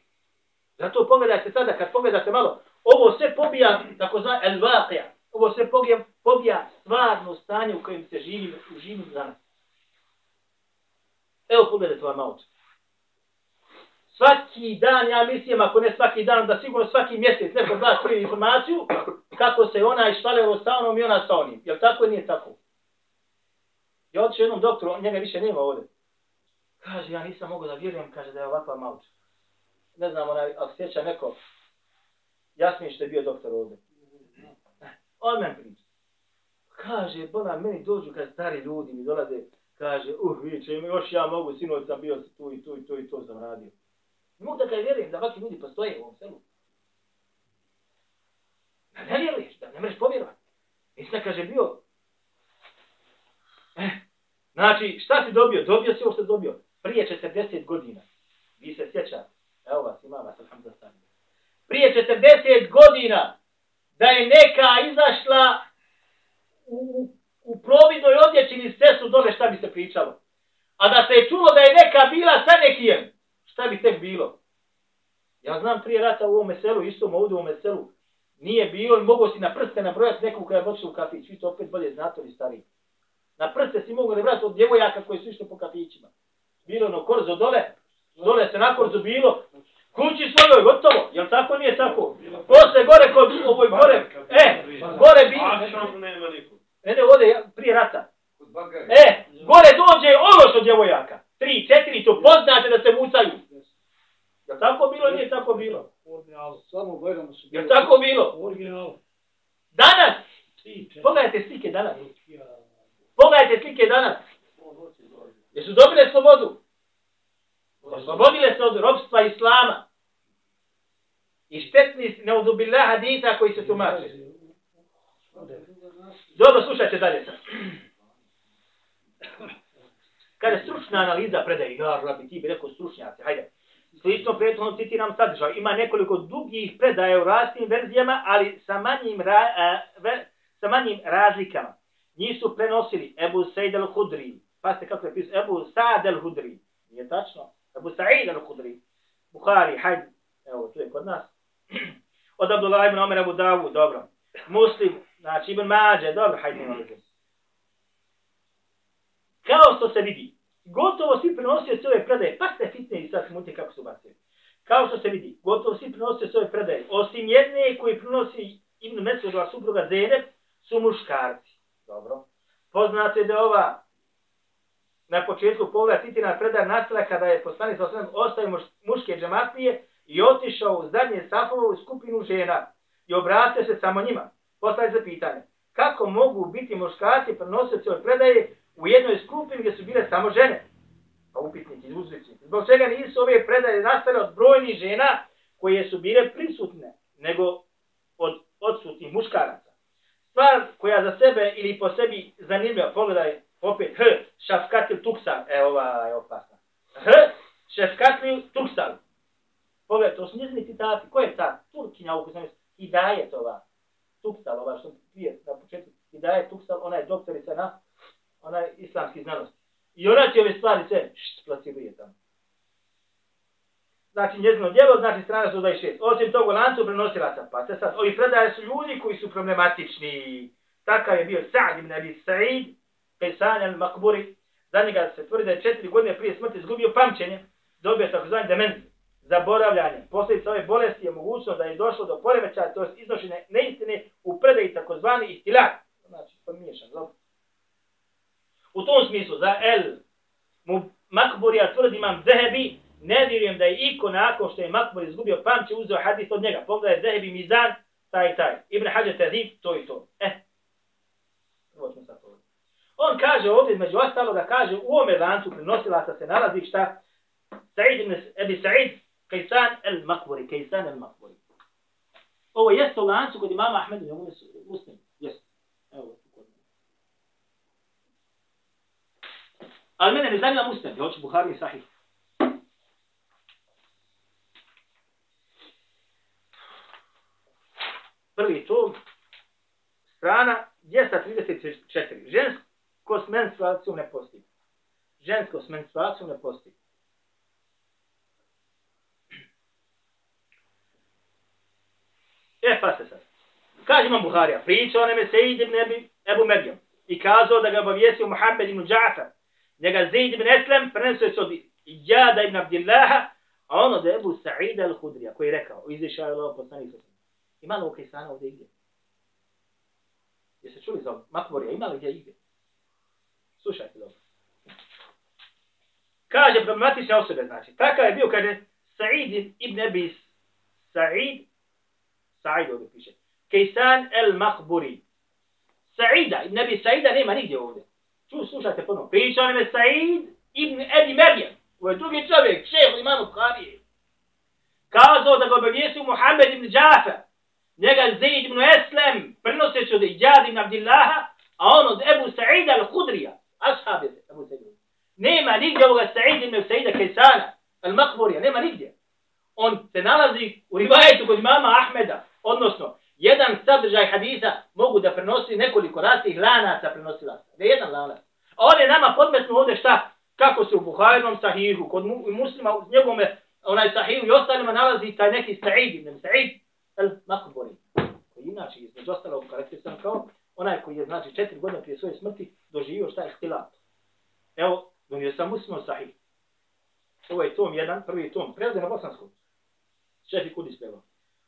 Zato pogledajte sada, kad pogledate malo, ovo sve pobija, tako zna, el vaqija. Ovo sve pobija, pobija stvarno stanje u kojem se živimo, u živim danas. Evo pogledajte ovaj vam malo. svaki dan, ja mislim, ako ne svaki dan, da sigurno svaki mjesec neko da prije informaciju, kako se ona išvalila sa onom i ona sa onim. Jel tako ili nije tako? Ja odšao jednom doktoru, on njega više nema ovdje. Kaže, ja nisam mogao da vjerujem, kaže da je ovakva malča. Ne znam, onaj, ako sjeća neko, jasnije što je bio doktor ovdje. Odmah priča. Kaže, bola, meni dođu kad stari ljudi mi dolaze, kaže, uh, viće, još ja mogu, sinoć sam bio tu i tu i tu i to sam radio. Ne mogu da kaj vjerujem da ovakvi ljudi postoje u ovom selu. Da ne vjeruješ, da ne mreš povjerovati. sad kaže, bio... Eh, znači, šta si dobio? Dobio si ovo što si dobio. Prije 40 godina. Vi se sjećate. Evo vas, ima vas, alhamdulillah. Prije 40 godina da je neka izašla u, u providnoj odjećini sve su dole šta bi se pričalo. A da se je čulo da je neka bila sa nekijem, šta bi tek bilo? Ja znam prije rata u ovom selu, istom ovdje u ovom selu, nije bilo i mogo si na prste nabrojati nekog kada je došla u kafić. Vi to opet bolje znate li stari. Na prste si mogo nabrojati od djevojaka koji su išli po kafićima. Bilo ono korzo dole, dole se na korzo bilo, kući svojoj, gotovo, jel tako nije tako? Posle gore kod ovoj gore, e, gore bi... Ne, ne, ovdje prije rata. E, gore dođe ono što djevojaka. Tri, četiri, to poznate da se mucaju. Jel tako bilo, nije tako bilo? Samo gledamo su Jel tako bilo? Original. Danas, pogledajte slike danas. Pogledajte slike danas. Jesu dobile slobodu? Oslobodile se od robstva islama. I štetni neudubila hadita koji se tumače. Dobro, slušajte dalje sad. Kada stručna analiza predaje, ja, rabi, ti bi rekao stručnjaci, hajde. Slično prethodno ono, citiram sadržaj. Ima nekoliko dugih predaja u različitim verzijama, ali sa manjim, ra, a, ve, sa manjim razlikama. Njih su prenosili Ebu Sejid al-Hudri. Pazite kako je pisao, Ebu Sa'd al-Hudri. Nije tačno? Ebu Sa'id al-Hudri. Bukhari, hajde. Evo, tu je kod nas. Od Abdullah ibn Omer Abu Dawud, dobro. Muslim, znači Ibn Mađe, dobro, hajde nema veze. Kao što se vidi, gotovo svi prenosio se ove predaje, pa ste fitne i sad smutite kako su bacili. Kao što se vidi, gotovo svi prenosio se ove predaje, osim jedne koji prenosi Ibn Mesudova supruga Zeneb, su muškarci. Dobro. Poznato je da ova na početku pogleda Titina predaj nastala kada je poslanik sa osnovim ostavio muš, muške džematlije i otišao u zadnje safovo skupinu žena i obratio se samo njima. Postavio se pitanje, kako mogu biti muškarci prenosioci od predaje u jednoj skupini gdje su bile samo žene? Pa upitnik i uzvičnik. Zbog čega nisu ove predaje nastale od brojnih žena koje su bile prisutne, nego od odsutnih muškaraca. Stvar koja za sebe ili po sebi zanimljiva, pogledaj opet H, šafkatil tuksal, e ova je opasna. H, šafkatil tuksal. Pogledaj, to su njezini citati. Ko je ta? Turkinja ovu koja Hidajet ova. Tuksal, ova što prije na početku. Hidajet tuksal, ona je doktorica na ona je islamski znanosti. I ona će ove stvari sve št, plasiruje tamo. Znači, njezino djelo, znači strana 126. Osim tog u lancu prenosilaca, pa se sad, ovi predaje su ljudi koji su problematični. Takav je bio Sa'd ibn Abi Sa'id, Pesan al-Makburi. Za njega se tvrdi da je četiri godine prije smrti izgubio pamćenje, dobio takozvani demenciju zaboravljanje. Posljedica ove bolesti je mogućnost da je došlo do poremećaja, to je iznošenje neistine u predaji takozvani istilak. Znači, pomiješan, dobro. U tom smislu, za El mu Makburija tvrdi imam Zehebi, ne vjerujem da je iko nakon što je Makbur izgubio pamće uzeo hadis od njega. Pogledaj Zehebi Mizan, taj i taj. Ibn Hađe Tazib, to i to. Eh, ovo ćemo sad povedati. On kaže ovdje, među ostalo da kaže, u ome lancu prenosilaca se nalazi šta? Sa'id ibn Ebi Sa'id, Kajsan el Makburi, Kajsan el Makburi. Ovo jeste u lancu kod imama Ahmedu, njemu muslim. Jeste. Evo. Ali mene ne zanima muslim, ja hoću Buhari i Sahih. Prvi tom, strana 234. Žensko s menstruacijom ne postoji. Žensko s menstruacijom ne postoji. E, pa se sad. Kaže imam Buharija, pričao nam je Sejid ibn Ebu Medjom i kazao da ga obavijesio Muhammed ibn Džafar njega Zaid ibn Eslem prenesao se od Jada ibn Abdillaha, A ono da Ebu Sa'ida al-Hudrija, koji je rekao, izvišao je Allah poslanik sa Ima li ovo Kajsana ovdje igdje? Jeste čuli za Makborija? Ima li gdje igdje? Slušajte dobro. Kaže problematične osobe, znači. Takav je bio, kaže, Sa'id ibn Abi Sa'id, سعيد ودو فيشة كيسان المخبوري سعيدة النبي سعيدة ليه مريض يا ودو شو سوشا تفنو فيشان من سعيد ابن أبي مريم. ودو في شيخ إمام القاري كازو تقول بيسي محمد بن جعفر. نيجا زيد بن أسلم. برنوسي شد إجاد بن عبد الله. أونو أبو سعيد الخدرية أصحاب أبو سعيد. نيما نيجا سعيد بن سعيد كيسانة المقبورية نيما نيجا ون تنالزي ورواية كل odnosno, jedan sadržaj hadisa mogu da prenosi nekoliko rastih lanaca prenosilaca. Da je jedan lanac. A on je nama podmetno ovdje šta? Kako se u Buharinom sahihu, kod mu, muslima, u njegome onaj sahihu i ostalima nalazi taj neki Sa'id ibn Sa'id al-Makbori. Koji inače, između ostalog, karakterisan kao onaj koji je, znači, četiri godine prije svoje smrti doživio šta je htilat. Evo, donio sam muslimo sahih. Ovo je tom jedan, prvi tom, prevode na bosanskom. Šefi Kudis prevod.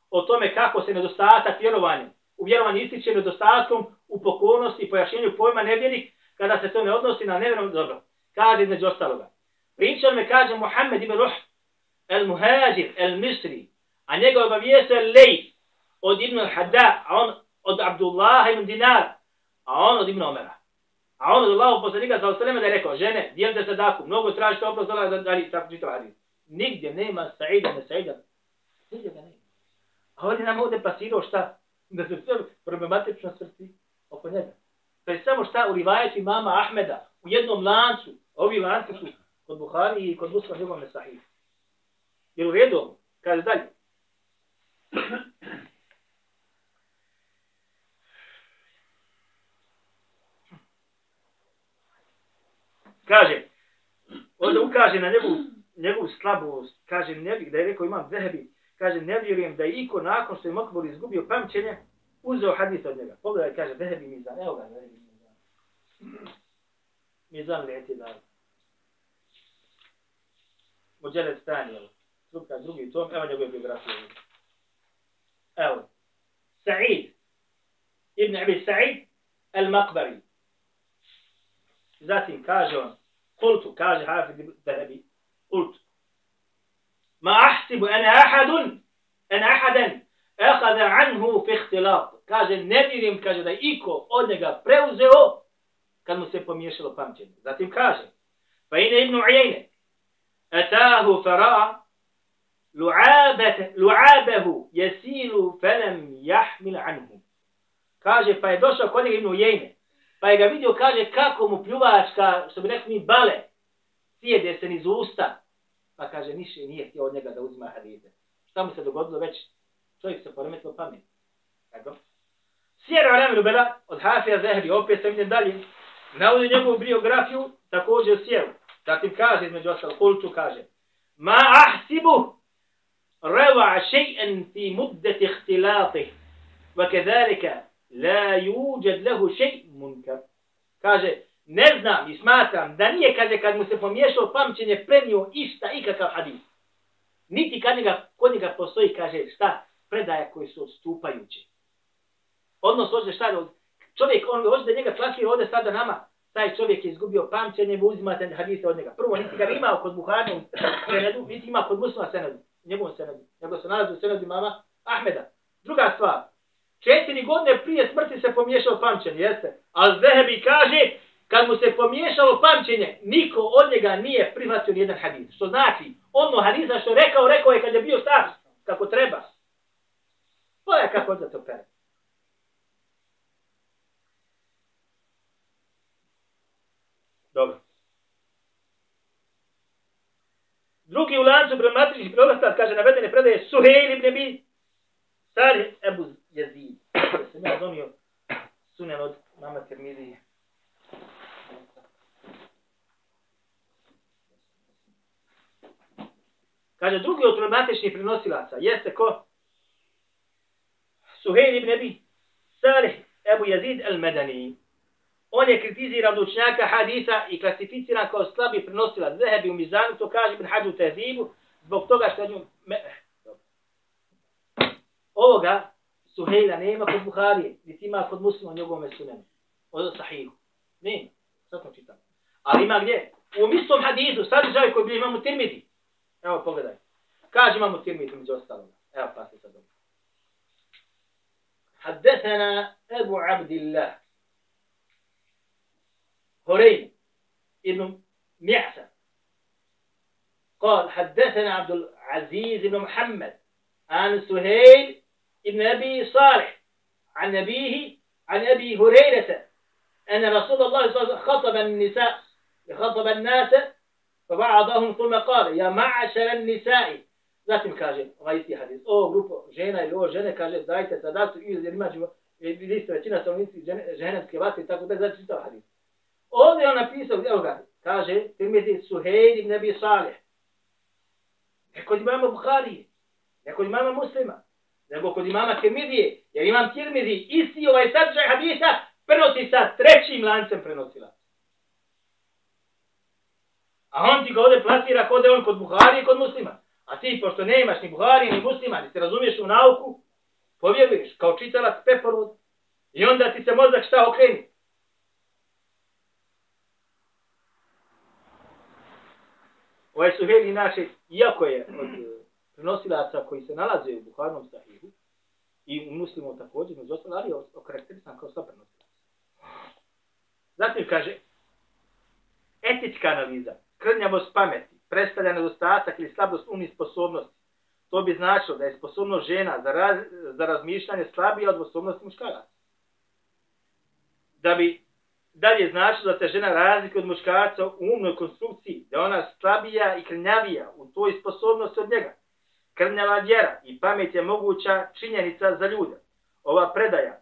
O tome kako se nedostatak vjerovanja, u vjerovanju ističe nedostatkom u pokornosti i pojašnjenju pojma nevjernik, kada se to ne odnosi na nevjerom dobro. Kaže između ostaloga. Pričao me, kaže Muhammed ibn Ruh, el Muhajir el misri, a njega obavijese Lej od Ibn Hadda, a on od Abdullah ibn Dinar, a on od Ibn Omera. A on od Allahog poslanika sa osaleme da je rekao, žene, dijelite sadaku, mnogo tražite oprost Allah da li tako čitav hadis. Nigdje nema Sa'ida, ne Sa'ida. Nigdje ga nema. A ovdje nam ovdje pasirao šta? Da se sve problematično srci oko njega. To je samo šta u rivajetu mama Ahmeda, u jednom lancu, ovi lanci su kod Buhari i kod Muslima njegov nesahih. Jer u redu, kaže dalje. kaže, ovdje ukaže na njegovu, njegovu slabost, kaže, ne bih, da je rekao imam zehebi, kaže, ne vjerujem da je iko nakon što je Mokbul izgubio pamćenje, uzeo hadis od njega. Pogledaj, kaže, zehebi mizan, evo ga, zehebi mizan. Mizan leti da. Mođele stani, evo. Druga, drugi tom, evo njegove biografije. Evo. Sa'id. Ibn Abi Sa'id al-Makbari. Zatim kaže on, kultu, kaže Hafid Zahabi, kultu. Ma ahsibu ana ahadun, ena ahadan, ehada anhu fi ihtilaf. Kaže, ne vidim, kaže da iko od njega preuzeo kad mu se pomiješalo pamćenje. Zatim kaže, fa ine ibn Ujajne, etahu fara, lu'abahu jesilu felem jahmil anhu. Kaže, pa je došao kod njega ibn Ujajne, Pa je ga vidio, kaže, kako mu pljuvačka, što bi rekli mi, bale, sjede se niz usta. Pa kaže, niše nije htio od njega da uzima hadite. Šta mu se dogodilo već? Čovjek se poremetilo pamet. Tako? Sjera Alaminu Bela, od Hafija Zehri, opet sam idem dalje, navodi njegovu biografiju, također sjeru. Zatim kaže, između ostalo, kultu kaže, Ma ahsibu reva še'en fi muddeti ihtilatih, wa kedalika la yuđed lehu šej munkar. Kaže, ne znam i smatram da nije, kaže, kad mu se pomiješao pamćenje, prenio išta ikakav hadis. Niti kad njega, kod njega postoji, kaže, šta, predaja koji su odstupajući. Odnos hoće šta, čovjek, on hoće da njega plasira ovdje sada nama, taj čovjek je izgubio pamćenje, vi uzimate hadise od njega. Prvo, niti ga imao kod Buhari u senedu, niti ima kod muslima senedu, njegovom senedu, nego se nalazi u senedu mama Ahmeda. Druga stvar, četiri godine prije smrti se pomiješao pamćenje, jeste? Ali Zehebi kaže, kad mu se pomiješalo pamćenje, niko od njega nije prihvatio nijedan hadis. Što znači, ono hadisa što rekao, rekao je kad je bio star, kako treba. To je kako da to pere. Dobro. Drugi u lancu problematičnih prelasta, kaže, navedene predaje Suhejl ibn Abi Sari Ebu Jezid. Da sam ja donio sunen od mama Termizije. Kaže, drugi od problematičnih prenosilaca jeste ko? Suhejl ibn Abi Salih Ebu Jezid al-Medani. On je kritizirao dučnjaka hadisa i klasificiran kao slabi prenosilac Zehebi u Mizanu, to kaže Ibn Hađu Tezibu, Zbog toga što je nju... Me. Eh, Ovoga Suhejla nema kod Buharije, niti ima kod muslima njegovome sunenu. Od sahihu. Nema. Sad to čitam. Ali ima gdje? U istom hadisu, sadržaj koji bi imam u Tirmidi. Evo, pogledaj. Kaže imam u Tirmidi, među ostalom. Evo, pa se sad dobro. حدثنا أبو عبد الله هريم ابن معسى قال حدثنا عبد العزيز بن محمد عن سهيل ابن أبي صالح عن أبيه عن أبي هريرة أن رسول الله صلى الله عليه وسلم خطب النساء خطب الناس فبعضهم ثم قال يا معشر النساء Zatim kaže, ovaj isti hadis, o grupo žena ili o žene, kaže, dajte sadatu i jer imađu, vi ste većina stanovnici ženevske vatre i tako da, znači čitav hadis. Ovdje je on napisao, evo ga, kaže, Tirmidhi Suhejl ibn Abi Saleh. Ne kod imama Buharije, ne kod imama Muslima, nego kod imama Tirmidhije, jer imam Tirmidhi, isti ovaj sadržaj hadisa, prenosi sa trećim lancem prenosila. A on ti ga ovdje plasira kod je on kod Buhari i kod Muslima. A ti, pošto nemaš ni Buhari, ni Muslima, ni se razumiješ u nauku, povjeruješ kao čitalac peporod i onda ti se mozak šta okreni. Ovaj Suheli naše, iako je od eh, prenosilaca koji se nalaze u Buharnom sahihu i u muslimu također, među ostalo, ali je okarakterisan kao sva prenosilaca. Zatim kaže, etička analiza, krnjavost pameti, predstavlja nedostatak ili slabost umnih sposobnosti. To bi značilo da je sposobnost žena za, raz, za razmišljanje slabija od sposobnosti muškaraca. Da bi dalje značilo da se žena razlikuje od muškarca u umnoj konstrukciji, da ona slabija i krnjavija u toj sposobnosti od njega. Krnjava vjera i pamet je moguća činjenica za ljude. Ova predaja,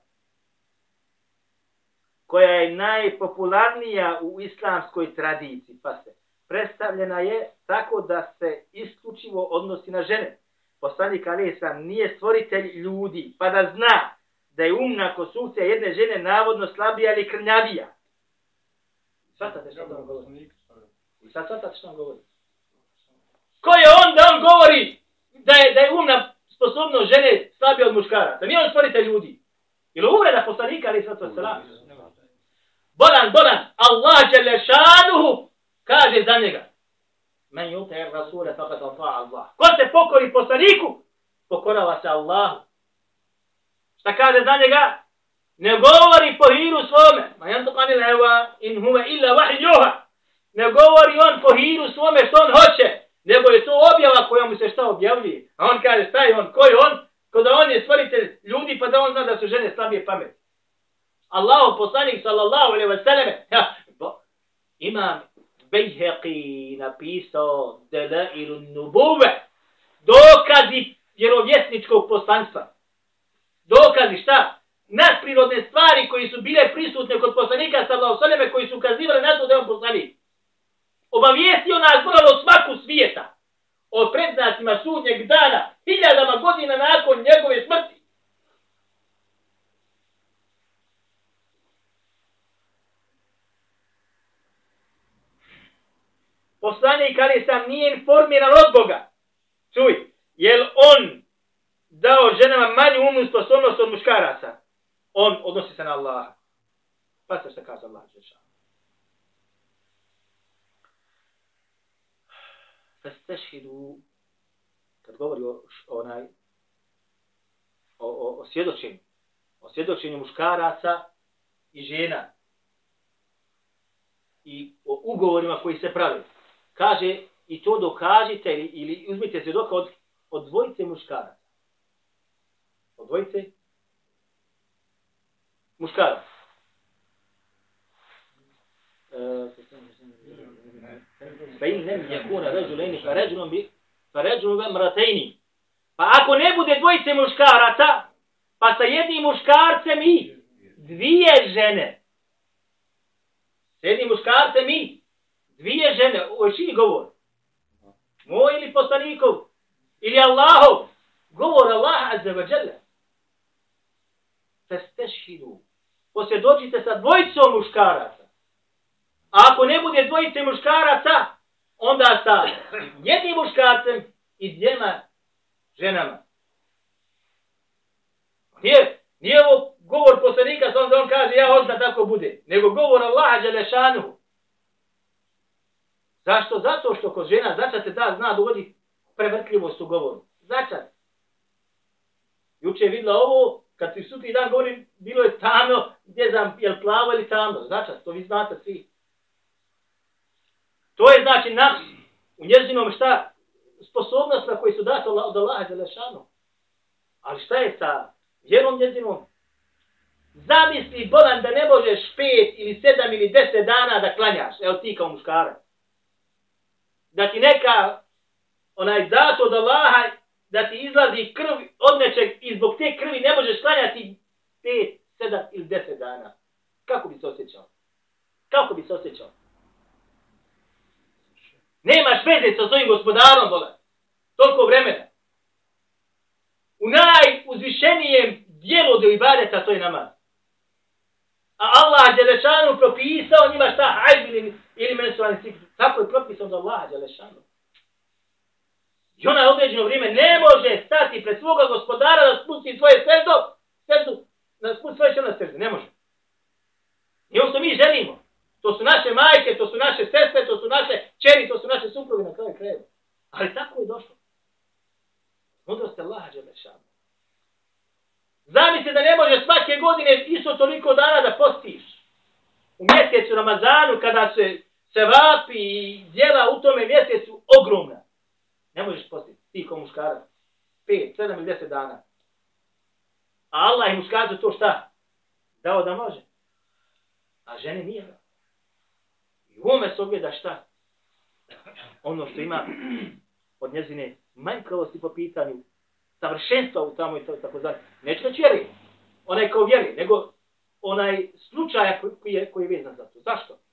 koja je najpopularnija u islamskoj tradiciji, pa se, predstavljena je tako da se isključivo odnosi na žene. Poslanik Alisa nije stvoritelj ljudi, pa da zna da je umna konstrukcija jedne žene navodno slabija ili krnjavija. Svatate što vam govori? Sad svatate što vam govori? Ko je on da on govori da je, da je umna sposobnost žene slabija od muškara? Da nije on stvoritelj ljudi? Ili uvreda poslanika ali se Bolan, bolan, Allah je lešanuhu, kaže za njega. Men yute er rasule fakat ata Allah. Ko se pokori poslaniku, pokorava se Allahu. Šta kaže za njega? Ne govori po hiru svome. Ma jan tuqani leva in huve illa vahi. Ne govori on po hiru svome što on hoće. Nego je to objava koja mu se šta objavlji. A on kaže šta je on? Ko je on? Ko da on je stvoritelj ljudi pa da on zna da su žene slabije pameti. Allahu poslanik sallallahu alaihi wa sallam. Imam Bejheqi napisao Delailu Nubuve, dokazi vjerovjesničkog poslanstva. Dokazi šta? Nadprirodne stvari koji su bile prisutne kod poslanika sallahu sallame koji su ukazivali na to da je on poslanik. Obavijestio nas moralo svaku svijeta o predznacima sudnjeg dana, hiljadama godina nakon njegove smrti. Poslanik ali sam nije informiran od Boga. Čuj, je on dao ženama manju umnu sposobnost od muškaraca? On odnosi se na Allaha. Pa se što kaže Allah. Festešhidu, kad govori o onaj, o, o, o svjedočenju, o svjedočenju muškaraca i žena, i o ugovorima koji se pravi kaže i to dokažite ili, ili uzmite se dok od, od dvojice muškaraca. Od dvojice muškaraca. Pa im nem je kuna pa ređulom bi, pa ređulom bi mratejni. Pa ako ne bude dvojice muškaraca, pa sa jednim muškarcem i dvije žene. S jednim muškarcem i dvije žene, ovo je čiji govor? Moj ili poslanikov? Ili Allahov? Govor Allah azza wa jalla. Festešhidu. Posvjedočite sa dvojicom muškaraca. A ako ne bude dvojice muškaraca, onda sa jednim muškarcem i dvijema ženama. Nije, nije ovo govor poslanika, sam da on kaže, ja hoću da tako bude, nego govor Allaha Đelešanu. Zašto? Zato što kod žena začas se da zna dovodi prevrtljivost u govoru. Začat. Juče je vidla ovo, kad ti sutri dan govori, bilo je tamno, gdje znam, je li plavo ili tamno. Začat, to vi znate svi. To je znači nafs u njezinom šta, Sposobnost na koji su dati od Allaha Đelešanu. Ali šta je sa vjerom njezinom? Zamisli, bolan, da ne možeš pet ili sedam ili deset dana da klanjaš. Evo ti kao muškarac. Da ti neka onaj zato od Allaha da ti izlazi krv od nečeg i zbog te krvi ne možeš klanjati pet, sedam ili deset dana. Kako bi se osjećao? Kako bi se osjećao? Nemaš veze sa svojim gospodarom, Boga. Toliko vremena. U najuzvišenijem dijelu do ibadeta to je namaz. A Allah Đelešanu propisao njima šta hajb ili, ili menstrualni ciklus. Tako je propisom za Allaha Đelešanu. I ona određeno vrijeme ne može stati pred svoga gospodara da spusti svoje srdo, srdu, da spusti svoje črna srde. Ne može. I ovo što mi želimo. To su naše majke, to su naše sestre, to su naše čeri, to su naše supruge na kraju kraju. Ali tako je došlo. Mudrost Allaha Đelešanu. Zamisli da ne može svake godine isto toliko dana da postiš. U mjesecu Ramazanu kada se se vapi i djela u tome mjesecu ogromna. Ne možeš postiti, ti ko muškarac. 5, 7 ili 10 dana. A Allah i muškarcu to šta? Dao da može. A žene nije. I u ome se ogleda šta? Ono što ima od njezine manjkavosti po pitanju savršenstva u tamo i to tako dalje. Neću da vjeri. Onaj kao vjeri, nego onaj slučaj koji je, koji je vezan za to. Zašto?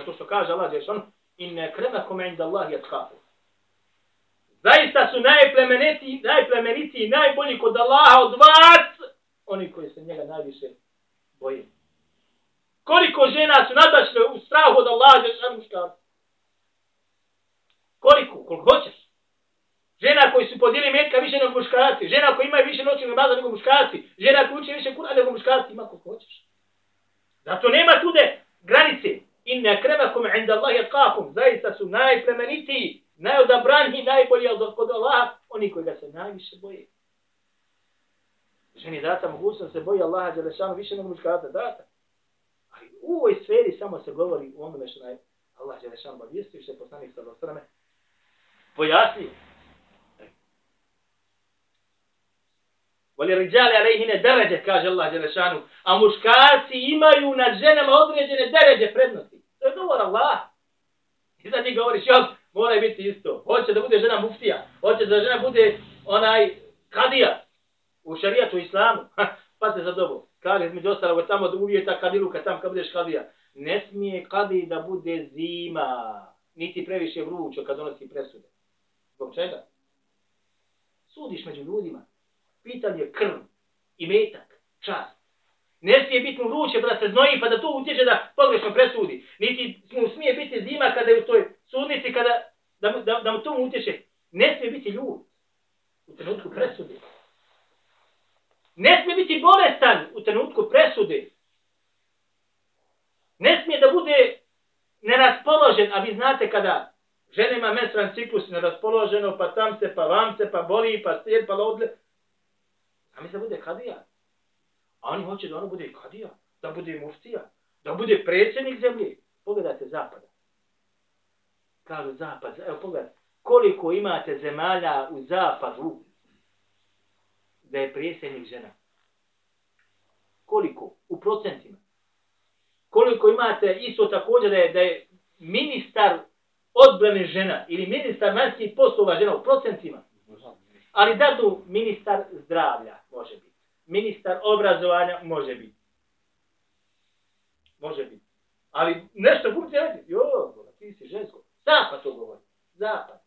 Zato što kaže Allah Žešan, in ne krema kome inda Allah je tkafu. Zaista su najplemeniti, najplemeniti i najbolji kod Allaha od vas, oni koji se njega najviše boje. Koliko žena su nadašle u strahu od Allaha Žešan muškarca? Koliko? Koliko hoćeš? Žena koji su podijeli metka više nego muškarci. Žena koji imaju više noći namaza nego muškarci. Žena koji uči više kura nego muškarci. Ima koliko hoćeš. Zato nema tude granice. Inne kremakum inda Allahi atkakum. Zaista su najplemenitiji, najodabraniji, najbolji od kod Allaha. Oni koji ga se najviše boje. Ženi data mogućnost se boji Allaha Đelešanu više nego muškarca. Data. Ali u ovoj sferi samo se govori u onome što naj Allah Đelešanu obavijestio, što je poslanik sa Dostrame pojasnio. Voli riđali alejhine deređe, kaže Allah Đelešanu. A muškarci imaju na ženama određene deređe prednosti. To je govor Allah. I sad ti govoriš, jok, mora biti isto. Hoće da bude žena muftija. Hoće da žena bude onaj kadija. U šarijatu islamu. pa se za dobu. Kaže, između ostalog, tamo da uvijeta kadilu kad tam kad budeš kadija. Ne smije kadi da bude zima. Niti previše vrućo kad donosi presude. Zbog čega? Sudiš među ljudima pitanje krv i metak, čast. Ne smije biti mu vruće pa da se znoji pa da to utječe da pogrešno presudi. Niti mu smije biti zima kada je u toj sudnici kada, da, da, da mu to utječe. Ne smije biti ljud u trenutku presude. Ne smije biti bolestan u trenutku presude. Ne smije da bude neraspoložen, a vi znate kada žene ima menstruan ciklus neraspoloženo, pa tam se, pa vam se, pa boli, pa slijed, pa lodle, A mi da bude kadija. A oni hoće da ono bude kadija, da bude muftija, da bude predsjednik zemlje. Pogledajte zapada. Kažu zapad, evo pogledajte. Koliko imate zemalja u zapadu da je predsjednik žena? Koliko? U procentima. Koliko imate isto također da je, da je ministar odbrane žena ili ministar vanjskih poslova žena u procentima? Ali da tu ministar zdravlja može biti. Ministar obrazovanja može biti. Može biti. Ali nešto funkcija reći, jo, ti si žensko. Zapad to govori. Zapad.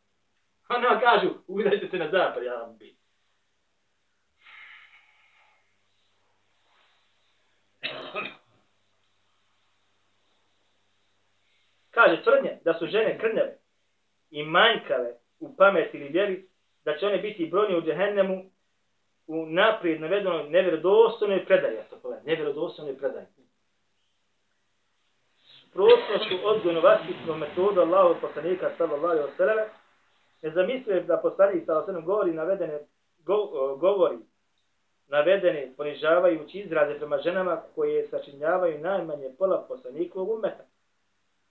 Ona kažu, ugledajte se na zapad, ja vam biti. Kaže tvrdnje da su žene krnjave i manjkave u pameti ili vjeri, da će one biti brojni u džehennemu u naprijed navedenoj nevjerodostojnoj predaji, ja to povedam, nevjerodostojnoj predaji. Suprotnošću odgojno-vaskitnog metoda Allahog poslanika sallallahu alaihi wa sallam, ne zamislio da poslanik sallallahu alaihi govori navedene, go, govori navedene ponižavajući izraze prema ženama koje sačinjavaju najmanje pola poslanikovog umeta.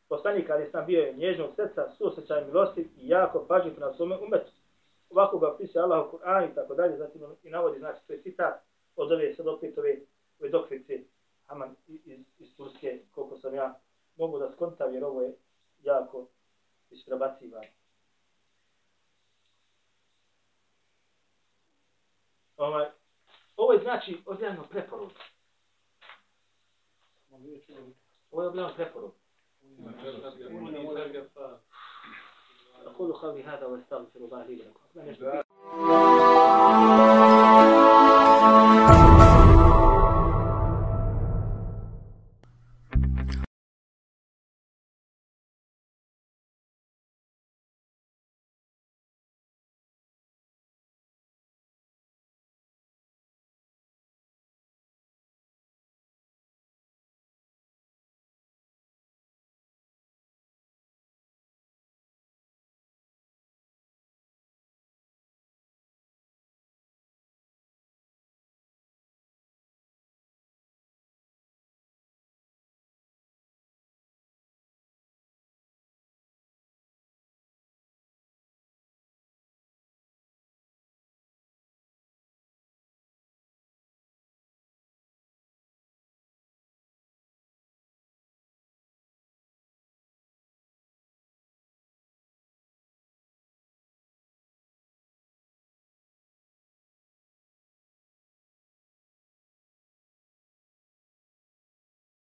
Poslanik ali sam bio je nježnog srca, suosjećaj milosti i jako pažnjiv na svome umetu. Ovako ga piše Allah u Kur'an i tako dalje, znači i navodi, znači, to je citat od ove sad opet ove, ove dokrice Haman iz, iz Turske, koliko sam ja mogu da skontam, jer ovo je jako isprebacivan. Ovaj, ovo je znači objavljeno preporod. Ovo je objavljeno preporod. أقول قولي هذا وأستغفر الله لي ولكم.